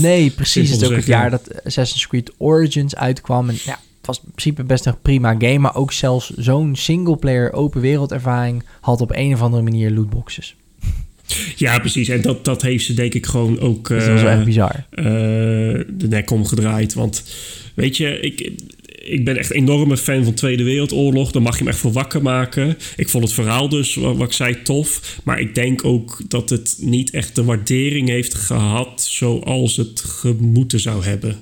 Nee, precies. Het is ook het jaar dat Assassin's Creed Origins uitkwam. En ja, het was in principe best een prima game. Maar ook zelfs zo'n single-player open wereld ervaring had op een of andere manier lootboxes. Ja, precies. En dat, dat heeft ze denk ik gewoon ook... dat was wel echt bizar. Uh, de nek omgedraaid. Want weet je, ik, ik ben echt een enorme fan van Tweede Wereldoorlog. Daar mag je me echt voor wakker maken. Ik vond het verhaal dus, wat, ik zei, tof. Maar ik denk ook dat het niet echt de waardering heeft gehad zoals het gemoeten zou hebben.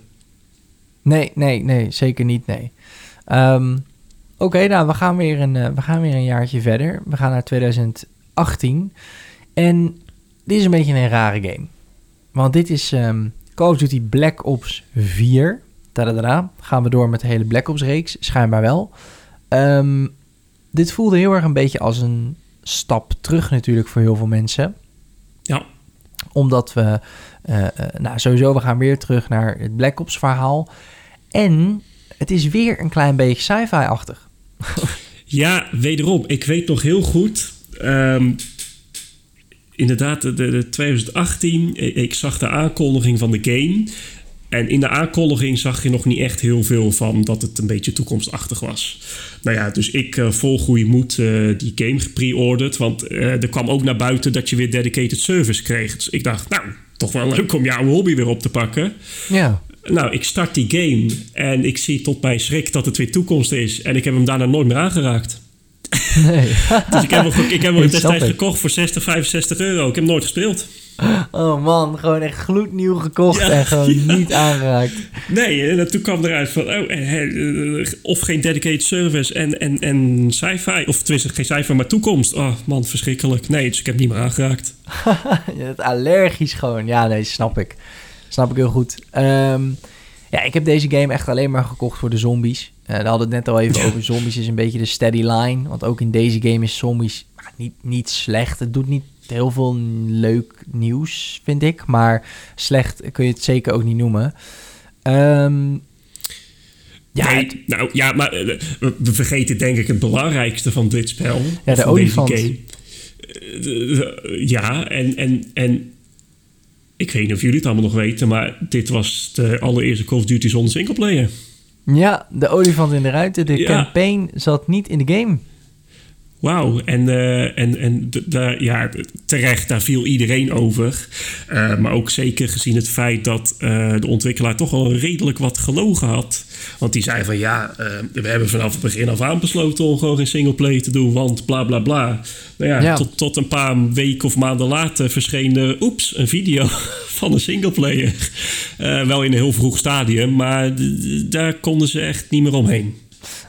Nee, nee, nee, zeker niet, nee. Ehm, oké, nou, we gaan, weer een, uh, we gaan weer een jaartje verder. We gaan naar 2018. En dit is een beetje een rare game. Want dit is um, Call of Duty Black Ops 4. Tadadada. Gaan we door met de hele Black Ops reeks? Schijnbaar wel. Um, dit voelde heel erg een beetje als een stap terug natuurlijk voor heel veel mensen. Ja. Omdat we, uh, uh, nou sowieso, we gaan weer terug naar het Black Ops verhaal. En het is weer een klein beetje sci-fi-achtig. ja, wederom. Ik weet nog heel goed. Um, inderdaad, de, de 2018. Ik zag de aankondiging van de game. En in de aankondiging zag je nog niet echt heel veel van dat het een beetje toekomstachtig was. Nou ja, dus ik uh, vol goede moed uh, die game gepreorderd. Want uh, er kwam ook naar buiten dat je weer dedicated service kreeg. Dus ik dacht, nou, toch wel leuk om jouw hobby weer op te pakken. Ja. Nou, ik start die game en ik zie tot mijn schrik dat het weer toekomst is. En ik heb hem daarna nooit meer aangeraakt. Nee. [LAUGHS] dus ik heb hem, ik heb hem destijds gekocht voor 60, 65 euro. Ik heb hem nooit gespeeld. Oh man, gewoon echt gloednieuw gekocht ja, en gewoon [LAUGHS] ja. niet aangeraakt. Nee, en toen kwam eruit van, oh, eh, of geen dedicated service en, en, en sci-fi. Of tenminste, geen sci-fi, maar toekomst. Oh man, verschrikkelijk. Nee, dus ik heb niet meer aangeraakt. [LAUGHS] je bent allergisch gewoon. Ja, nee, snap ik. Snap ik heel goed. Um, ja, ik heb deze game echt alleen maar gekocht voor de zombies. Uh, daar hadden het net al even over. Zombies is een beetje de steady line. Want ook in deze game is zombies niet, niet slecht. Het doet niet heel veel leuk nieuws, vind ik. Maar slecht kun je het zeker ook niet noemen. Um, ja, nee, nou ja, maar uh, we vergeten denk ik het belangrijkste van dit spel. Ja, de olifant. Game. Uh, ja, en, en, en ik weet niet of jullie het allemaal nog weten, maar dit was de allereerste Call of Duty zonder singleplayer. Ja, de olifant in de ruimte. De ja. campaign zat niet in de game. Wauw, en, uh, en, en de, ja, terecht, daar viel iedereen over. Uh, maar ook zeker gezien het feit dat uh, de ontwikkelaar toch al redelijk wat gelogen had. Want die zei van ja, we hebben vanaf het begin af aan besloten om gewoon geen singleplay te doen, want bla bla bla. Nou ja, ja. Tot, tot een paar weken of maanden later verscheen oeps, een video [LAUGHS] van een singleplayer. wel in een heel vroeg stadium, maar daar konden ze echt niet meer omheen.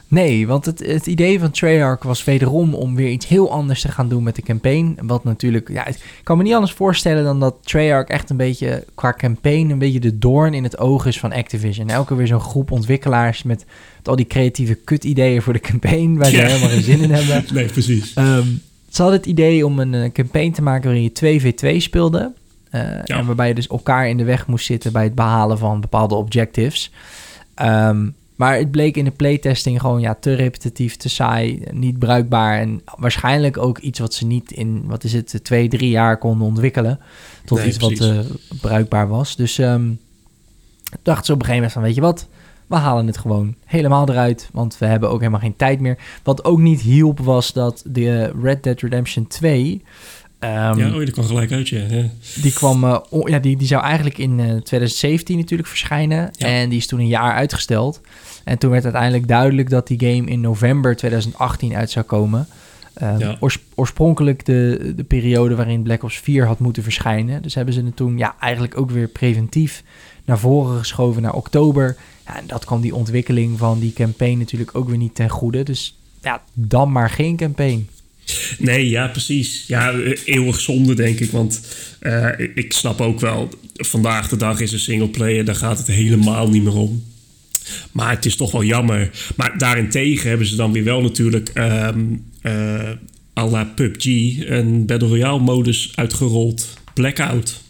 Nee, want het, het idee van Treyarch was wederom om weer iets heel anders te gaan doen met de campaign. Wat natuurlijk, ja, ik kan me niet anders voorstellen dan dat Treyarch echt een beetje qua campaign een beetje de doorn in het oog is van Activision. Elke weer zo'n groep ontwikkelaars met, al die creatieve kut-ideeën voor de campaign, waar ze helemaal geen zin in hebben. [LAUGHS] Nee, precies. Um, ze hadden het idee om een, een campaign te maken waarin je 2v2 speelde. Uh, ja. En waarbij je dus elkaar in de weg moest zitten bij het behalen van bepaalde objectives. Um, maar het bleek in de playtesting gewoon ja, te repetitief, te saai, niet bruikbaar. En waarschijnlijk ook iets wat ze niet in, wat is het, twee, drie jaar konden ontwikkelen. Tot nee, iets precies. wat uh, bruikbaar was. Dus um, dacht ze op een gegeven moment van, weet je wat, we halen het gewoon helemaal eruit. Want we hebben ook helemaal geen tijd meer. Wat ook niet hielp was dat de Red Dead Redemption 2... Um, ja, oh, die kwam gelijk uit, ja. ja. Die, kwam, uh, oh, ja, die, die zou eigenlijk in uh, 2017 natuurlijk verschijnen. Ja. En die is toen een jaar uitgesteld. En toen werd uiteindelijk duidelijk dat die game in november 2018 uit zou komen. Um, ja. oors oorspronkelijk de, de periode waarin Black Ops 4 had moeten verschijnen. Dus hebben ze het toen ja, eigenlijk ook weer preventief naar voren geschoven naar oktober. Ja, en dat kwam die ontwikkeling van die campaign natuurlijk ook weer niet ten goede. Dus ja, dan maar geen campaign. Nee, ja, precies. Ja, eeuwig zonde, denk ik. Want uh, ik snap ook wel, vandaag de dag is een singleplayer, daar gaat het helemaal niet meer om. Maar het is toch wel jammer. Maar daarentegen hebben ze dan weer wel natuurlijk um, uh, à la PUBG een Battle Royale modus uitgerold. Blackout.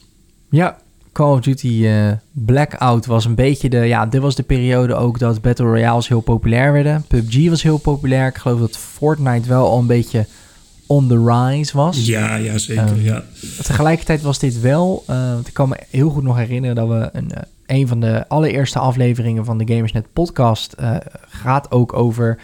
Ja, Call of Duty uh, Blackout was een beetje de... Ja, dit was de periode ook dat Battle Royales heel populair werden. PUBG was heel populair. Ik geloof dat Fortnite wel al een beetje on the rise was. Ja, ja zeker. Um, ja. Tegelijkertijd was dit wel... Uh, ik kan me heel goed nog herinneren dat we een... Uh, een van de allereerste afleveringen van de Gamersnet podcast uh, gaat ook over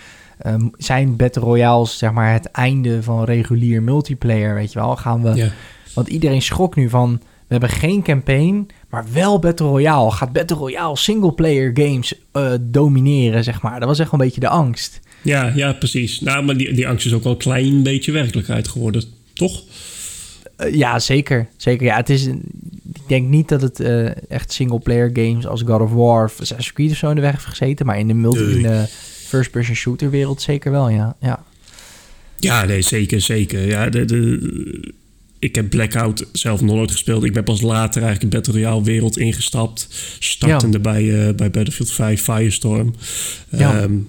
um, zijn Battle Royales, zeg maar, het einde van regulier multiplayer, weet je wel. Gaan we, yeah. want iedereen schrok nu van, we hebben geen campaign, maar wel Battle Royale. Gaat Battle Royale single-player games uh, domineren, zeg maar. Dat was echt een beetje de angst. Ja, ja, precies. Nou, maar die, die angst is ook wel een klein beetje werkelijkheid geworden, toch? Uh, ja, zeker. Zeker. Ja, het is, ik denk niet dat het uh, echt single-player games als God of War of Assassin's Creed of zo in de weg heeft gezeten. Maar in de, multi, in de first-person shooter wereld zeker wel, ja. Ja, ja nee, zeker, zeker. Ja, de, de, ik heb Blackout zelf nog nooit gespeeld. Ik ben pas later eigenlijk in Battle Royale wereld ingestapt. Startende bij, uh, bij Battlefield 5 Firestorm. Ja. Um,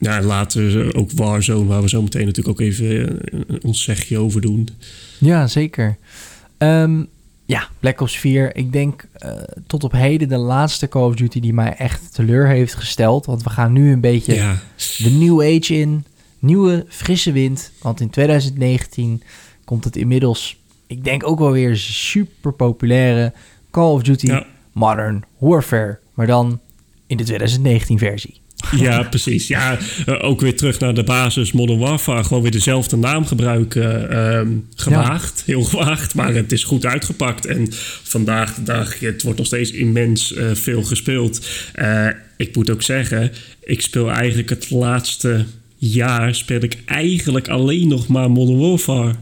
ja, later ook Warzone, waar we zo meteen natuurlijk ook even ons zegje over doen. Ja, zeker. Um, ja, Black Ops 4. Ik denk uh, tot op heden de laatste Call of Duty die mij echt teleur heeft gesteld. Want we gaan nu een beetje ja. de New Age in. Nieuwe, frisse wind. Want in 2019 komt het inmiddels, ik denk ook wel weer super populaire Call of Duty ja. Modern Warfare. Maar dan in de 2019 versie. [LAUGHS] Ja, precies. Ja, uh, ook weer terug naar de basis Modern Warfare. Gewoon weer dezelfde naam gebruiken. Uh, gewaagd, ja. heel gewaagd. Maar het is goed uitgepakt. En vandaag de dag, het wordt nog steeds immens uh, veel gespeeld. ik moet ook zeggen, ik speel eigenlijk het laatste jaar... speel ik eigenlijk alleen nog maar Modern Warfare.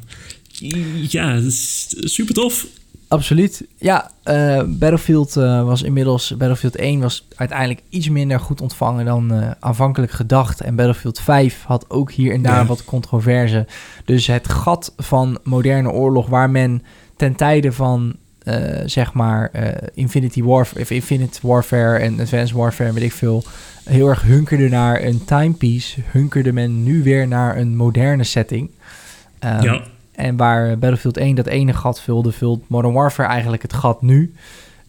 Ja, dat is super tof. Absoluut. Ja, uh, Battlefield uh, was inmiddels... Battlefield 1 was uiteindelijk iets minder goed ontvangen dan uh, aanvankelijk gedacht. En Battlefield 5 had ook hier en daar ja. wat controverse. Dus het gat van moderne oorlog waar men ten tijde van... zeg maar Infinity Warfare, of Infinite Warfare en Advanced Warfare, weet ik veel, heel erg hunkerde naar een timepiece, hunkerde men nu weer naar een moderne setting. Um, ja. En waar Battlefield 1 dat ene gat vulde, vult Modern Warfare eigenlijk het gat nu.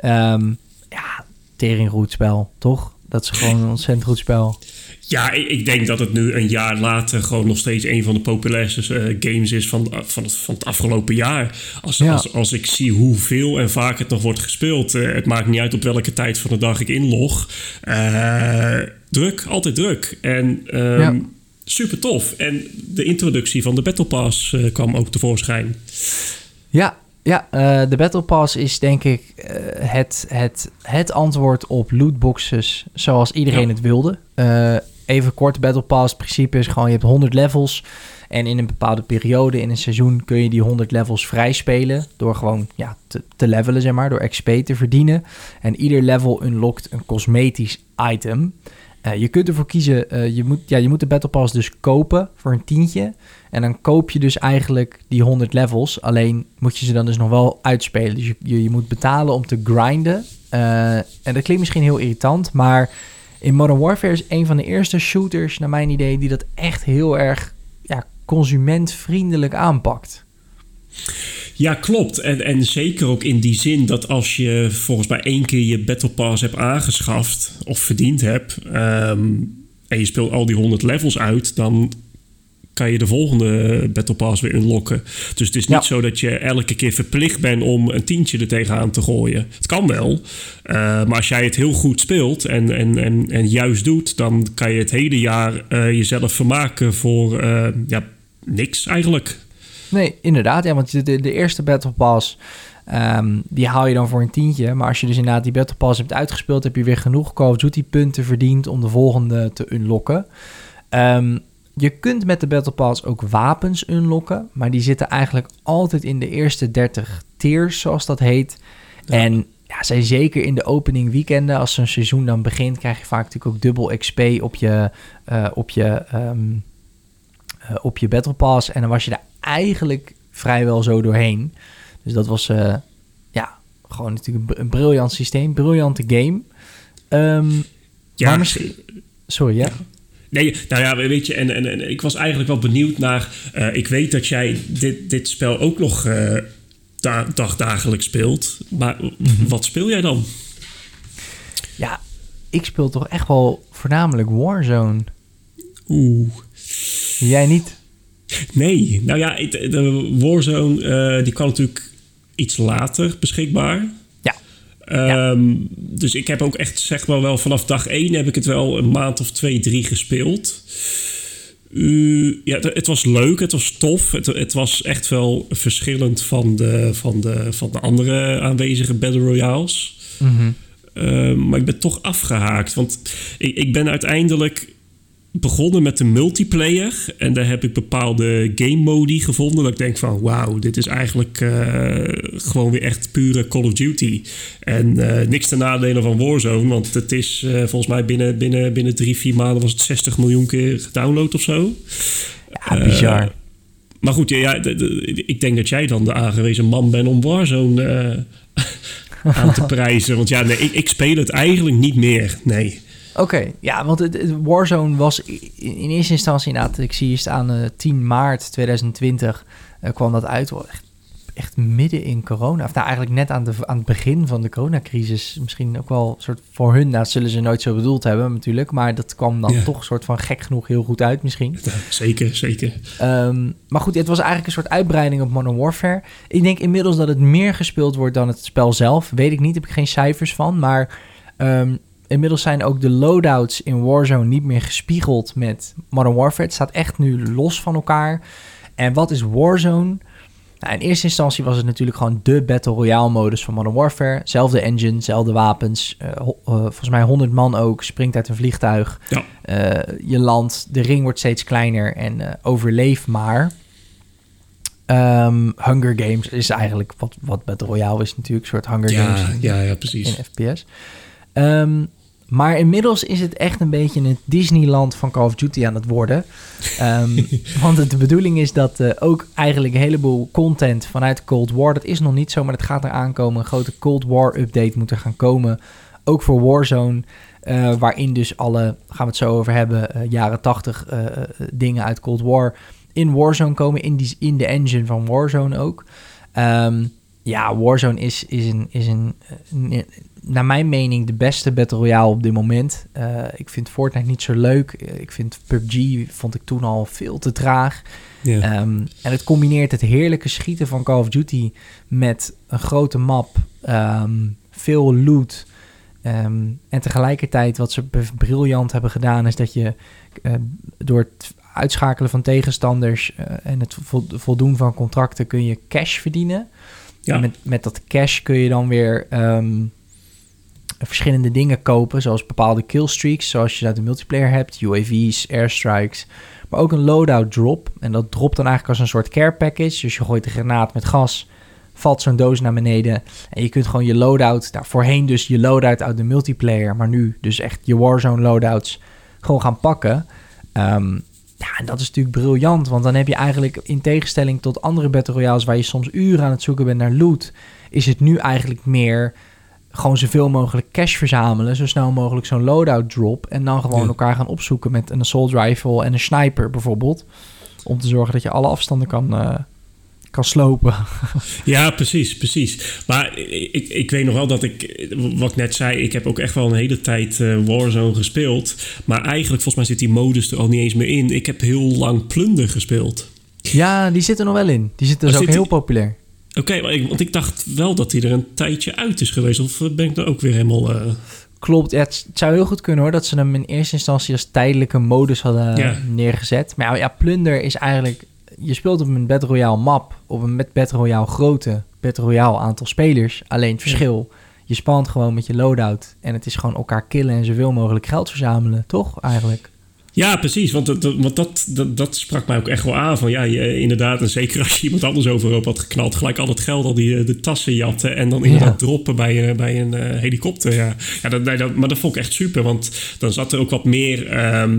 Um, ja, tering spel, toch? Dat is gewoon een ontzettend goed spel. Ja, ik denk dat het nu een jaar later gewoon nog steeds een van de populairste uh, games is van, van, het, van het afgelopen jaar. Als, ja. als, als ik zie hoeveel en vaak het nog wordt gespeeld. Uh, het maakt niet uit op welke tijd van de dag ik inlog. Uh, druk, altijd druk. En um, ja super tof. En de introductie van de Battle Pass uh, kwam ook tevoorschijn. Ja, ja uh, de Battle Pass is denk ik uh, het, het, het antwoord op lootboxes zoals iedereen ja. het wilde. even kort, Battle Pass principe is gewoon je hebt 100 levels. En in een bepaalde periode in een seizoen kun je die 100 levels vrij spelen. Door gewoon ja, te, te levelen, zeg maar. Door XP te verdienen. En ieder level unlockt een cosmetisch item. Uh, je kunt ervoor kiezen, uh, je, moet, ja, je moet de Battle Pass dus kopen voor een tientje. En dan koop je dus eigenlijk die 100 levels. Alleen moet je ze dan dus nog wel uitspelen. Dus je, je, moet betalen om te grinden. Uh, en dat klinkt misschien heel irritant, maar in Modern Warfare is een van de eerste shooters, naar mijn idee, die dat echt heel erg ja, consumentvriendelijk aanpakt. Ja, klopt. En, en zeker ook in die zin dat als je volgens mij één keer je Battle Pass hebt aangeschaft of verdiend hebt. Um, en je speelt al die 100 levels uit, dan kan je de volgende Battle Pass weer unlocken. Dus het is niet ja. zo dat je elke keer verplicht bent om een tientje er tegenaan te gooien. Het kan wel. Uh, maar als jij het heel goed speelt en, en, en, en juist doet, dan kan je het hele jaar uh, jezelf vermaken voor uh, ja, niks eigenlijk. Nee, inderdaad. Ja, want de, de eerste Battle Pass, um, die haal je dan voor een tientje. Maar als je dus inderdaad die Battle Pass hebt uitgespeeld, heb je weer genoeg Call of Duty punten verdiend om de volgende te unlocken. Um, je kunt met de Battle Pass ook wapens unlocken, maar die zitten eigenlijk altijd in de eerste 30 tiers, zoals dat heet. Ja. En ja, zijn zeker in de opening weekenden, als zo'n seizoen dan begint, krijg je vaak natuurlijk ook dubbel XP op je, uh, op je, um, uh, op je Battle Pass. En dan was je daar eigenlijk vrijwel zo doorheen. Dus dat was uh, ja, gewoon natuurlijk een briljant systeem, briljante game. Um, ja, misschien... Sorry, ja? ja. Nee, nou ja, weet je, en, en, en, ik was eigenlijk wel benieuwd naar... Uh, ik weet dat jij dit, dit spel ook nog uh, da dagdagelijks speelt. Maar -hmm. wat speel jij dan? Ja, ik speel toch echt wel voornamelijk Warzone. Oeh. Jij niet? Nee, nou ja, de Warzone uh, die kan natuurlijk iets later beschikbaar. Ja. Um, ja. Dus ik heb ook echt, zeg maar wel, vanaf dag 1 heb ik het wel een maand of twee, drie gespeeld. Uh, ja, het, het, was leuk, het was tof. Het, het, was echt wel verschillend van de, van de, van de andere aanwezige Battle Royales. Mhm. Uh, maar ik ben toch afgehaakt. Want ik, ik ben uiteindelijk begonnen met de multiplayer. En daar heb ik bepaalde game modi gevonden. Dat ik denk van wauw, dit is eigenlijk uh, gewoon weer echt pure Call of Duty. En uh, niks ten nadele van Warzone. Want het is uh, volgens mij binnen, binnen, binnen drie, vier maanden was het 60 miljoen keer gedownload of zo. Ja, bizar. maar goed, ja, ja ik denk dat jij dan de aangewezen man bent om Warzone [LAUGHS] aan te prijzen. Want ja, nee, ik, ik speel het eigenlijk niet meer. Nee. Oké, okay, ja, want het, het, Warzone was in eerste instantie inderdaad, ik zie hier staan uh, 10 maart 2020 uh, kwam dat uit. Echt, echt midden in corona. Of nou, eigenlijk net aan, de, aan het begin van de coronacrisis. Misschien ook wel een soort voor hun, nou, zullen ze nooit zo bedoeld hebben natuurlijk. Maar dat kwam dan ja. toch een soort van gek genoeg heel goed uit misschien. Ja, zeker, zeker. Um, maar goed, het was eigenlijk een soort uitbreiding op Modern Warfare. Ik denk inmiddels dat het meer gespeeld wordt dan het spel zelf. Weet ik niet, heb ik geen cijfers van. Maar um, inmiddels zijn ook de loadouts in Warzone niet meer gespiegeld met Modern Warfare. Het staat echt nu los van elkaar. En wat is Warzone? Nou, in eerste instantie was het natuurlijk gewoon de Battle Royale modus van Modern Warfare. Zelfde engine, zelfde wapens. Uh, uh, volgens mij 100 man ook, springt uit een vliegtuig. Ja. Uh, je land, de ring wordt steeds kleiner en overleef maar. Um, Hunger Games is eigenlijk wat, wat Battle Royale is natuurlijk. Een soort Hunger ja, Games in, ja, ja, precies. in FPS. Um, maar inmiddels is het echt een beetje het Disneyland van Call of Duty aan het worden. Um, [LAUGHS] want de bedoeling is dat uh, ook eigenlijk een heleboel content vanuit Cold War... dat is nog niet zo, maar dat gaat eraan komen. Een grote Cold War update moet er gaan komen. Ook voor Warzone. Uh, waarin dus alle, gaan we het zo over hebben, uh, jaren 80 dingen uit Cold War in Warzone komen. In, die, in de engine van Warzone ook. Um, ja, Warzone is, is, een, is een, een, naar mijn mening de beste Battle Royale op dit moment. Uh, ik vind Fortnite niet zo leuk. Ik vind PUBG, vond ik toen al veel te traag. Um, en het combineert het heerlijke schieten van Call of Duty met een grote map, um, veel loot. Um, en tegelijkertijd wat ze briljant hebben gedaan is dat je uh, door het uitschakelen van tegenstanders uh, en het voldoen van contracten kun je cash verdienen. Ja. En met, met dat cash kun je dan weer um, verschillende dingen kopen, zoals bepaalde killstreaks, zoals je uit de multiplayer hebt, UAV's, airstrikes, maar ook een loadout drop. En dat dropt dan eigenlijk als een soort care package. Dus je gooit een granaat met gas, valt zo'n doos naar beneden en je kunt gewoon je loadout, daar voorheen dus je loadout uit de multiplayer, maar nu dus echt je Warzone loadouts gewoon gaan pakken. Um, ja, en dat is natuurlijk briljant, want dan heb je eigenlijk in tegenstelling tot andere Battle Royales waar je soms uren aan het zoeken bent naar loot, is het nu eigenlijk meer gewoon zoveel mogelijk cash verzamelen, zo snel mogelijk zo'n loadout drop en dan gewoon Ja. elkaar gaan opzoeken met een assault rifle en een sniper bijvoorbeeld, om te zorgen dat je alle afstanden kan, uh, kan slopen. [LAUGHS] Ja, precies, precies. Maar ik, ik weet nog wel dat ik, wat ik net zei, ik heb ook echt wel een hele tijd uh, Warzone gespeeld. Maar eigenlijk, volgens mij zit die modus er al niet eens meer in. Ik heb heel lang Plunder gespeeld. Ja, die zit er nog wel in. Die zit dus ook zit heel die- populair. Oké, okay, want ik dacht wel dat hij er een tijdje uit is geweest. Of ben ik dan ook weer helemaal... Uh... Klopt, ja, het, zou heel goed kunnen hoor dat ze hem in eerste instantie als tijdelijke modus hadden Ja. neergezet. Maar ja, ja, Plunder is eigenlijk, je speelt op een Battle Royale map, op een met Battle Royale grote Battle Royale aantal spelers. Alleen het verschil, je spant gewoon met je loadout en het is gewoon elkaar killen en zoveel mogelijk geld verzamelen, toch eigenlijk? Ja, precies. Want, dat, want dat, dat, dat sprak mij ook echt wel aan. Van ja, je, inderdaad. En zeker als je iemand anders overhoop had geknald. Gelijk al het geld, al die eh, de tassen jatten. En dan inderdaad Ja. droppen bij, een- bij een eh, helikopter. Ja, ja dat, nee, dat, maar dat vond ik echt super. Want dan zat er ook wat meer... ehm,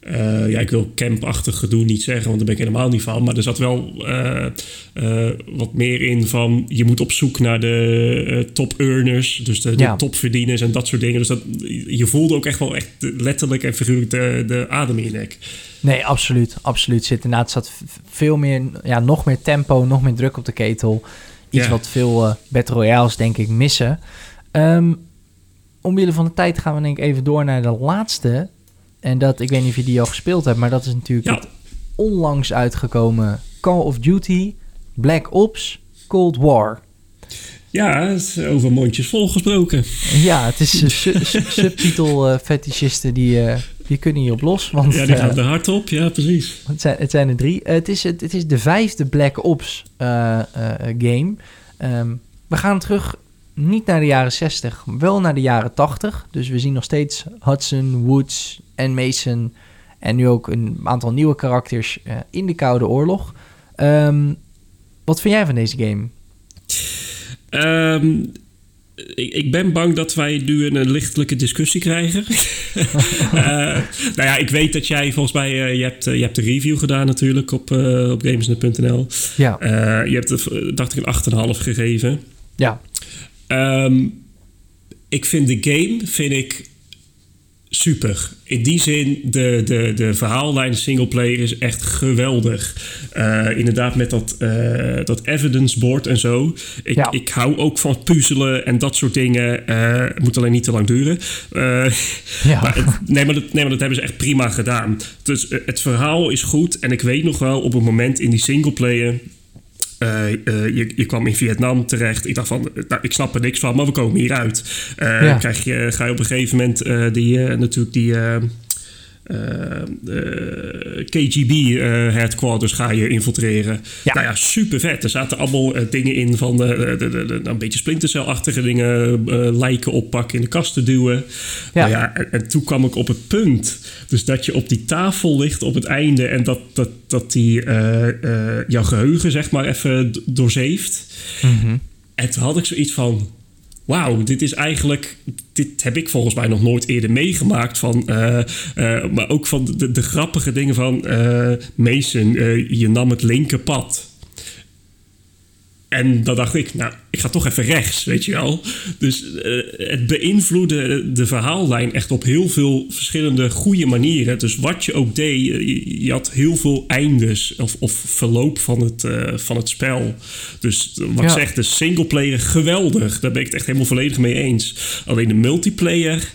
eh, ja, ik wil campachtig gedoe niet zeggen, want daar ben ik helemaal niet van. Maar er zat wel eh, eh, wat meer in van... je moet op zoek naar de top earners. Dus de, topverdieners en dat soort dingen. Dus dat, je voelde ook echt wel echt letterlijk en figuurlijk de, de adem in je nek. Nee, absoluut, absoluut. Zit inderdaad zat veel meer, ja, nog meer tempo, nog meer druk op de ketel. Iets Ja. wat veel Battle Royales denk ik missen. Ehm omwille van de tijd gaan we denk ik even door naar de laatste. En dat, ik weet niet of je die al gespeeld hebt, maar dat is natuurlijk Ja. het onlangs uitgekomen Call of Duty Black Ops Cold War. Ja, het is over mondjes vol gesproken. Ja, het is uh, su- [LAUGHS] su- subtitel eh, fetischisten die, eh, die kunnen hier op los. Want, ja, die gaan uh, er hard op. Ja, precies. Het zijn, het zijn er drie. het, is, het, het, is de vijfde Black Ops game. Um, we gaan terug niet naar de jaren 60, maar wel naar de jaren 80. Dus we zien nog steeds Hudson, Woods en Mason... en nu ook een aantal nieuwe karakters in de Koude Oorlog... Um, wat vind jij van deze game? Um, ik, ik, ben bang dat wij nu een, lichtelijke discussie krijgen. uh, [LAUGHS] nou ja, ik weet dat jij volgens mij... Uh, je, hebt, je hebt de review gedaan natuurlijk op, op Gamesnet.nl. Ja. je hebt, dacht ik, een 8,5 gegeven. Ja. Um, ik vind de game, vind ik super. In die zin, de, de, de verhaallijn singleplayer is echt geweldig. Uh, inderdaad, met dat, uh, dat evidence board en zo. Ik, Ja. ik hou ook van puzzelen en dat soort dingen. Eh, Het moet alleen niet te lang duren. Eh, [LAUGHS] Ja. maar het- nee, maar dat, nee, maar dat hebben ze echt prima gedaan. Dus eh, het verhaal is goed. En ik weet nog wel op een moment in die singleplayer. Eh, eh, je, je kwam in Vietnam terecht. Ik dacht van, eh, nou, ik snap er niks van, maar we komen hieruit. Ja. krijg je, ga je op een gegeven moment die, natuurlijk die eh, eh, eh, KGB eh, headquarters ga je infiltreren. Ja. Nou ja, super vet. Er zaten allemaal dingen in van de, de, de- een beetje splintercelachtige dingen, lijken oppakken, in de kast te duwen. Ja. Nou ja, en, en toen kwam ik op het punt. Dus dat je op die tafel ligt op het einde en dat, dat, dat die jouw geheugen zeg maar even doorzeeft. Mhm. En toen had ik zoiets van... Wauw, dit is eigenlijk... Dit heb ik volgens mij nog nooit eerder meegemaakt. Van, eh, eh, maar ook van de, de grappige dingen van... eh, Mason, je nam het linkerpad. En dan dacht ik, nou, ik ga toch even rechts, weet je wel. Dus eh, het beïnvloedde de verhaallijn echt op heel veel verschillende goede manieren. Dus wat je ook deed, je, je had heel veel eindes of, of verloop van het, eh, van het spel. Dus wat Ja. ik zeg, de singleplayer, geweldig. Daar ben ik het echt helemaal volledig mee eens. Alleen de multiplayer,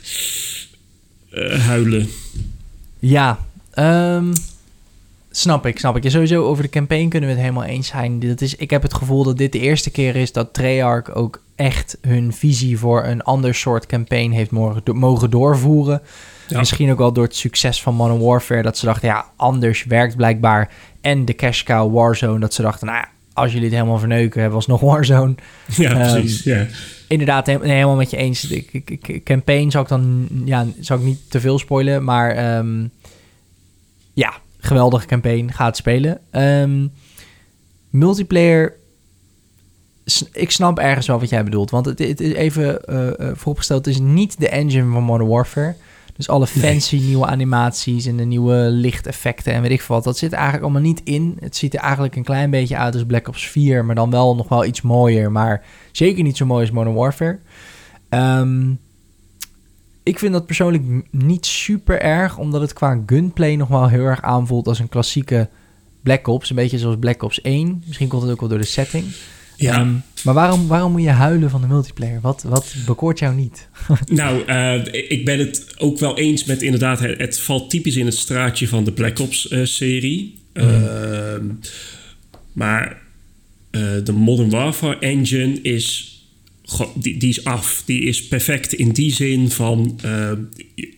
eh, huilen. Ja, ehm, snap ik, snap ik. Ja, sowieso over de campaign kunnen we het helemaal eens zijn. Dit is, ik heb het gevoel dat dit de eerste keer is dat Treyarch ook echt hun visie voor een ander soort campaign heeft mogen, do- mogen doorvoeren. Ja. Misschien ook wel door het succes van Modern Warfare, dat ze dachten, ja, anders werkt blijkbaar. En de cash cow Warzone, dat ze dachten, nou ja, als jullie het helemaal verneuken, hebben we alsnog Warzone. [LAUGHS] Ja, Ehm, precies. ja. Inderdaad, he- helemaal met je eens. De campaign zou ik dan, ja, zou ik niet te veel spoilen, maar ehm, ja, geweldige campaign, ga het spelen. Ehm, multiplayer, ik snap ergens wel wat jij bedoelt, want het, het is even eh, vooropgesteld, het is niet de engine van Modern Warfare. Dus alle Nee. fancy nieuwe animaties en de nieuwe lichteffecten en weet ik veel wat, dat zit eigenlijk allemaal niet in. Het ziet er eigenlijk een klein beetje uit als Black Ops 4, maar dan wel nog wel iets mooier, maar zeker niet zo mooi als Modern Warfare. Ehm, ik vind dat persoonlijk niet super erg, omdat het qua gunplay nog wel heel erg aanvoelt als een klassieke Black Ops. Een beetje zoals Black Ops 1. Misschien komt het ook wel door de setting. ja. Ehm, maar waarom, waarom moet je huilen van de multiplayer? Wat, wat bekoort jou niet? [LAUGHS] Nou, eh, ik ben het ook wel eens met inderdaad, het, het valt typisch in het straatje van de Black Ops-serie. Ehm, maar eh, de Modern Warfare engine is, die, die is af. Die is perfect in die zin van, eh,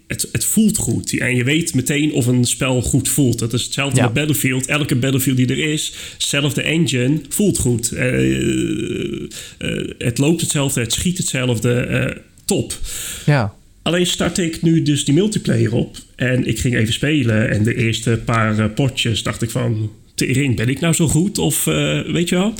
het, het voelt goed. En je weet meteen of een spel goed voelt. Dat is hetzelfde Ja. met Battlefield. Elke Battlefield die er is, zelfde engine, voelt goed. Eh, eh, het loopt hetzelfde, het schiet hetzelfde. top. Ja, Alleen startte ik nu dus die multiplayer op. En ik ging even spelen. En de eerste paar potjes dacht ik van... Tering, ben ik nou zo goed? Of weet je wel?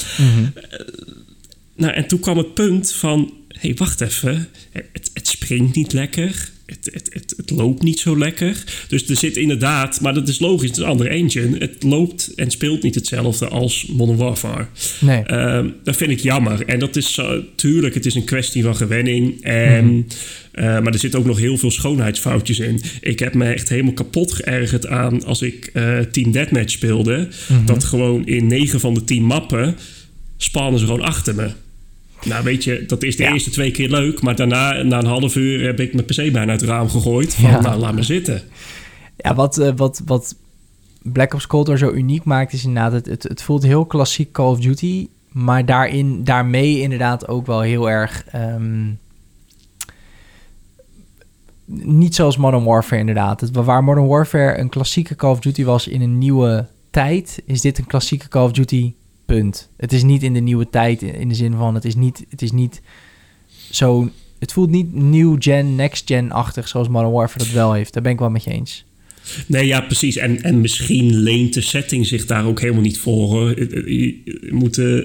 Nou, en toen kwam het punt van... Hé, hey, wacht even. Het, het springt niet lekker. Het, het, het, het loopt niet zo lekker. Dus er zit inderdaad... Maar dat is logisch, het is een andere engine. Het loopt en speelt niet hetzelfde als Modern Warfare. nee. Ehm, dat vind ik jammer. En dat is zo- tuurlijk, het is een kwestie van gewenning. En, eh, maar er zitten ook nog heel veel schoonheidsfoutjes in. Ik heb me echt helemaal kapot geërgerd aan als ik eh Team Deathmatch speelde. Dat gewoon in 9 van de 10 mappen spannen ze gewoon achter me. Nou, weet je, dat is de Ja. eerste twee keer leuk. Maar daarna, na een half uur, heb ik mijn PC bijna uit het raam gegooid. Van, Ja. nou, laat me zitten. Ja, wat, eh, wat, wat Black Ops Cold War zo uniek maakt, is inderdaad, het, het, het voelt heel klassiek Call of Duty, maar daarin, daarmee inderdaad ook wel heel erg, ehm, niet zoals Modern Warfare inderdaad. Het, waar Modern Warfare een klassieke Call of Duty was in een nieuwe tijd, is dit een klassieke Call of Duty. Punt. Het is niet in de nieuwe tijd in de zin van het is niet, het is niet zo. Het voelt niet new gen, next gen-achtig zoals Modern Warfare dat wel heeft. Daar ben ik wel met je eens. Nee, ja, precies. En, en misschien leent de setting zich daar ook helemaal niet voor. Hoor. Je moet uh,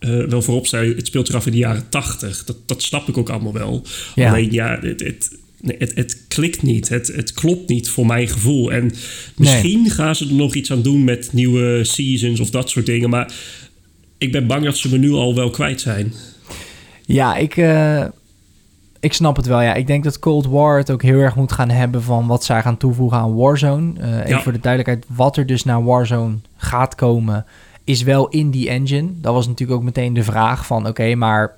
wel voorop zijn, het speelt zich af in de jaren tachtig. Dat, dat snap ik ook allemaal wel. Ja. Alleen ja, het, het, het, het klikt niet. Het, het klopt niet voor mijn gevoel. En misschien gaan ze er nog iets aan doen met nieuwe seasons of dat soort dingen. Maar ik ben bang dat ze me nu al wel kwijt zijn. Ja, ik, uh, ik snap het wel. Ja, ik denk dat Cold War het ook heel erg moet gaan hebben van wat zij gaan toevoegen aan Warzone. Uh, even voor de duidelijkheid, wat er dus naar Warzone gaat komen, is wel in die engine. Dat was natuurlijk ook meteen de vraag van, oké, maar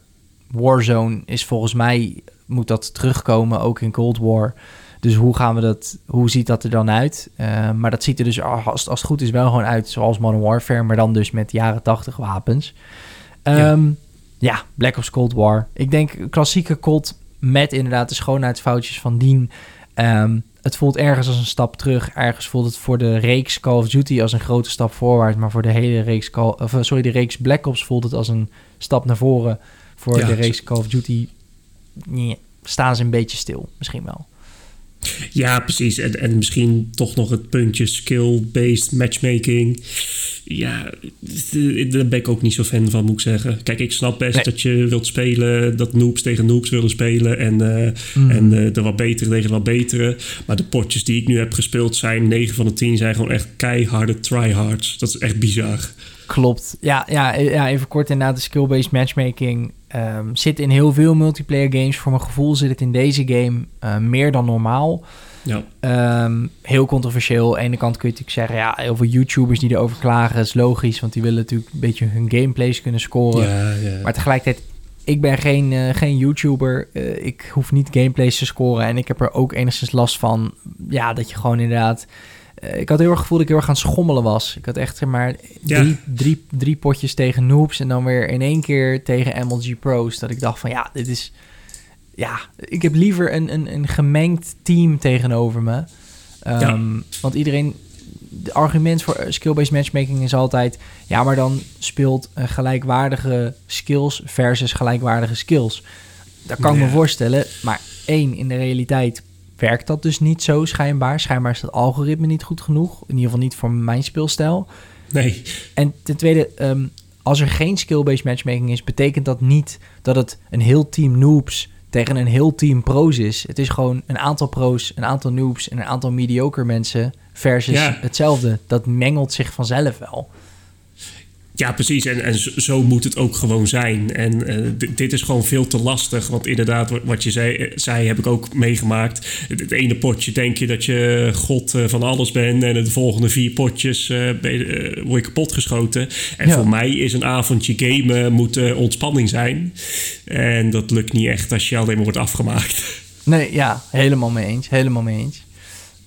Warzone is volgens mij moet dat terugkomen, ook in Cold War. Dus hoe gaan we dat, hoe ziet dat er dan uit? Uh, maar dat ziet er dus, als, als het goed is, wel gewoon uit zoals Modern Warfare, maar dan dus met jaren 80 wapens. Um, ja. ja. Black Ops Cold War. Ik denk klassieke Cold met inderdaad de schoonheidsfoutjes van dien. Um, het voelt ergens als een stap terug. Ergens voelt het voor de reeks Call of Duty als een grote stap voorwaarts. Maar voor de hele reeks, Call, of, sorry, de reeks Black Ops voelt het als een stap naar voren. Voor de reeks Call of Duty staan ze een beetje stil, misschien wel. Ja, precies. En, en misschien toch nog het puntje skill-based matchmaking. Ja, daar ben ik ook niet zo fan van, moet ik zeggen. Kijk, ik snap best dat je wilt spelen, dat noobs tegen noobs willen spelen. En, uh, en uh, de wat betere tegen de wat betere. Maar de potjes die ik nu heb gespeeld zijn, 9 van de 10 zijn gewoon echt keiharde tryhards. Dat is echt bizar. Klopt. Ja, ja, ja even kort inderdaad, de skill-based matchmaking um, zit in heel veel multiplayer games. Voor mijn gevoel zit het in deze game uh, meer dan normaal. Ja. Um, heel controversieel. Aan de ene kant kun je natuurlijk zeggen... ja, heel veel YouTubers die erover klagen... is logisch, want die willen natuurlijk een beetje hun gameplays kunnen scoren. Ja, ja. Maar tegelijkertijd... Ik ben geen, uh, geen YouTuber. Uh, ik hoef niet gameplays te scoren. En ik heb er ook enigszins last van... ja, dat je gewoon inderdaad eh, ik had heel erg gevoel dat ik heel erg aan het schommelen was. Ik had echt zeg maar drie, drie, drie potjes tegen noobs en dan weer in één keer tegen MLG Pro's. Dat ik dacht van ja, dit is... Ja, ik heb liever een, een, een gemengd team tegenover me. Um, Want iedereen... De argument voor skill-based matchmaking is altijd... Ja, maar dan speelt gelijkwaardige skills versus gelijkwaardige skills. Dat kan ik me voorstellen. Maar één, in de realiteit werkt dat dus niet zo schijnbaar. Schijnbaar is het algoritme niet goed genoeg. In ieder geval niet voor mijn speelstijl. Nee. En ten tweede, um, als er geen skill-based matchmaking is, betekent dat niet dat het een heel team noobs tegen een heel team pro's is. Het is gewoon een aantal pro's, een aantal noobs en een aantal mediocre mensen versus hetzelfde. Dat mengelt zich vanzelf wel. Ja, precies. En, en zo moet het ook gewoon zijn. En uh, dit is gewoon veel te lastig. Want inderdaad, wat je zei, eh, zei heb ik ook meegemaakt. Het, ene potje denk je dat je god uh, van alles bent. En de volgende vier potjes uh, je, word je kapot geschoten. En voor mij is een avondje gamen moet ontspanning zijn. En dat lukt niet echt als je alleen maar wordt afgemaakt. Nee, ja, helemaal mee eens. Helemaal mee eens.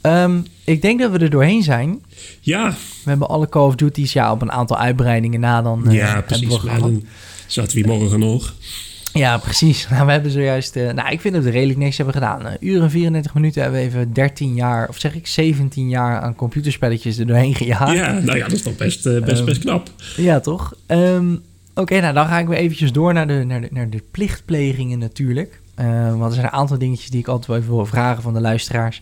Um, ik denk dat we er doorheen zijn. Ja. We hebben alle Call of Duty's ja, op een aantal uitbreidingen na dan. Uh, ja, precies. We dan zaten we morgen nog. Ja, precies. [LAUGHS] Nou, we hebben zojuist... Uh, nou, ik vind dat we redelijk niks hebben gedaan. Uh, uur en 34 minuten hebben we even 13 jaar... of zeg ik 17 jaar aan computerspelletjes er doorheen gejaagd. Ja, nou ja, dat is toch best, best, um, best knap. Ja, toch? Um, Oké, nou dan ga ik weer eventjes door naar de, naar de, naar de plichtplegingen natuurlijk. want er zijn een aantal dingetjes die ik altijd wel even wil vragen van de luisteraars.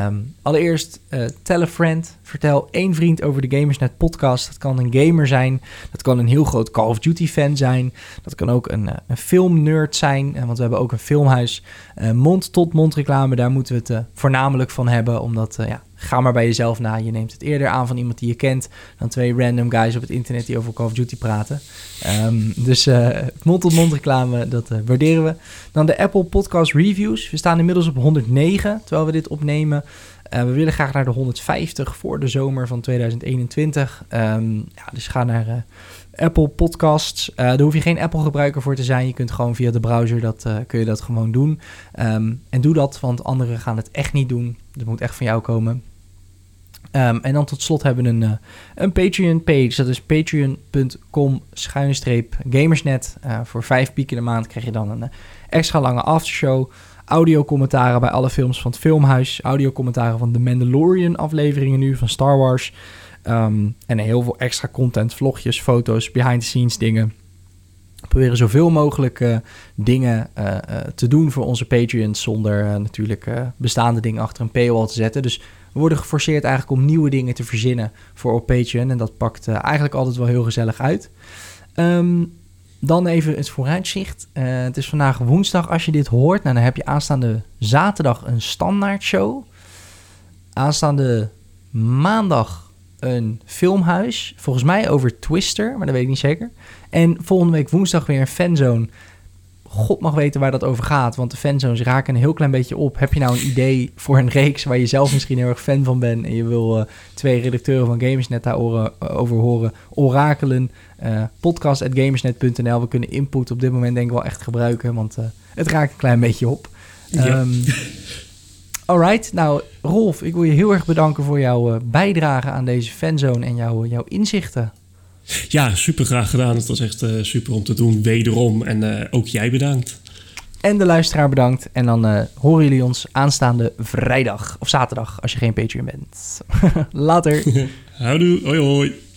Um, allereerst, uh, tell a friend. Vertel één vriend over de Gamersnet podcast. Dat kan een gamer zijn. Dat kan een heel groot Call of Duty fan zijn. Dat kan ook een, uh, een filmnerd zijn. Uh, want we hebben ook een filmhuis. Mond-tot-mond reclame, daar moeten we het voornamelijk van hebben. Omdat, ja, ga maar bij jezelf na. Je neemt het eerder aan van iemand die je kent... dan twee random guys op het internet die over Call of Duty praten. Um, dus mond-tot-mond reclame, dat waarderen we. Dan de Apple Podcast Reviews. We staan inmiddels op 109, terwijl we dit opnemen. Uh, we willen graag naar de 150 voor de zomer van 2021. Um, ehm, ja, dus ga naar Apple Podcasts. Uh, daar hoef je geen Apple gebruiker voor te zijn. Je kunt gewoon via de browser dat, kun je dat gewoon doen. Um, en doe dat, want anderen gaan het echt niet doen. Dat moet echt van jou komen. Um, en dan tot slot hebben we een, een Patreon page. Dat is patreon.com gamersnet. voor vijf pieken in de maand krijg je dan een extra lange aftershow audiocommentaren bij alle films van het Filmhuis. Audiocommentaren van de Mandalorian afleveringen nu, van Star Wars. Ehm, en heel veel extra content, vlogjes, foto's, behind-the-scenes dingen. We proberen zoveel mogelijk eh, dingen eh, eh, te doen voor onze Patreons... zonder natuurlijk bestaande dingen achter een paywall te zetten. Dus we worden geforceerd eigenlijk om nieuwe dingen te verzinnen voor op Patreon. En dat pakt eigenlijk altijd wel heel gezellig uit. Um, dan even het vooruitzicht. Uh, het is vandaag woensdag als je dit hoort. Nou, dan heb je aanstaande zaterdag een standaard show. Aanstaande maandag een filmhuis. Volgens mij over Twister, maar dat weet ik niet zeker. En volgende week woensdag weer een fanzone. God mag weten waar dat over gaat, want de fanzones raken een heel klein beetje op. Heb je nou een idee voor een reeks waar je zelf misschien heel erg fan van bent en je wil uh, twee redacteuren van Gamersnet daarover over horen, orakelen, uh, podcast.gamersnet.nl. We kunnen input op dit moment denk ik wel echt gebruiken, want uh, het raakt een klein beetje op. Ja. Um, alright, nou Rolf, ik wil je heel erg bedanken voor jouw bijdrage aan deze fanzone en jouw, jouw inzichten. Ja, super graag gedaan. Het was echt uh, super om te doen, wederom. En uh, ook jij bedankt. En de luisteraar bedankt. En dan uh, horen jullie ons aanstaande vrijdag of zaterdag als je geen Patreon bent. [LAUGHS] Later. [LAUGHS] Houdoe, hoi hoi.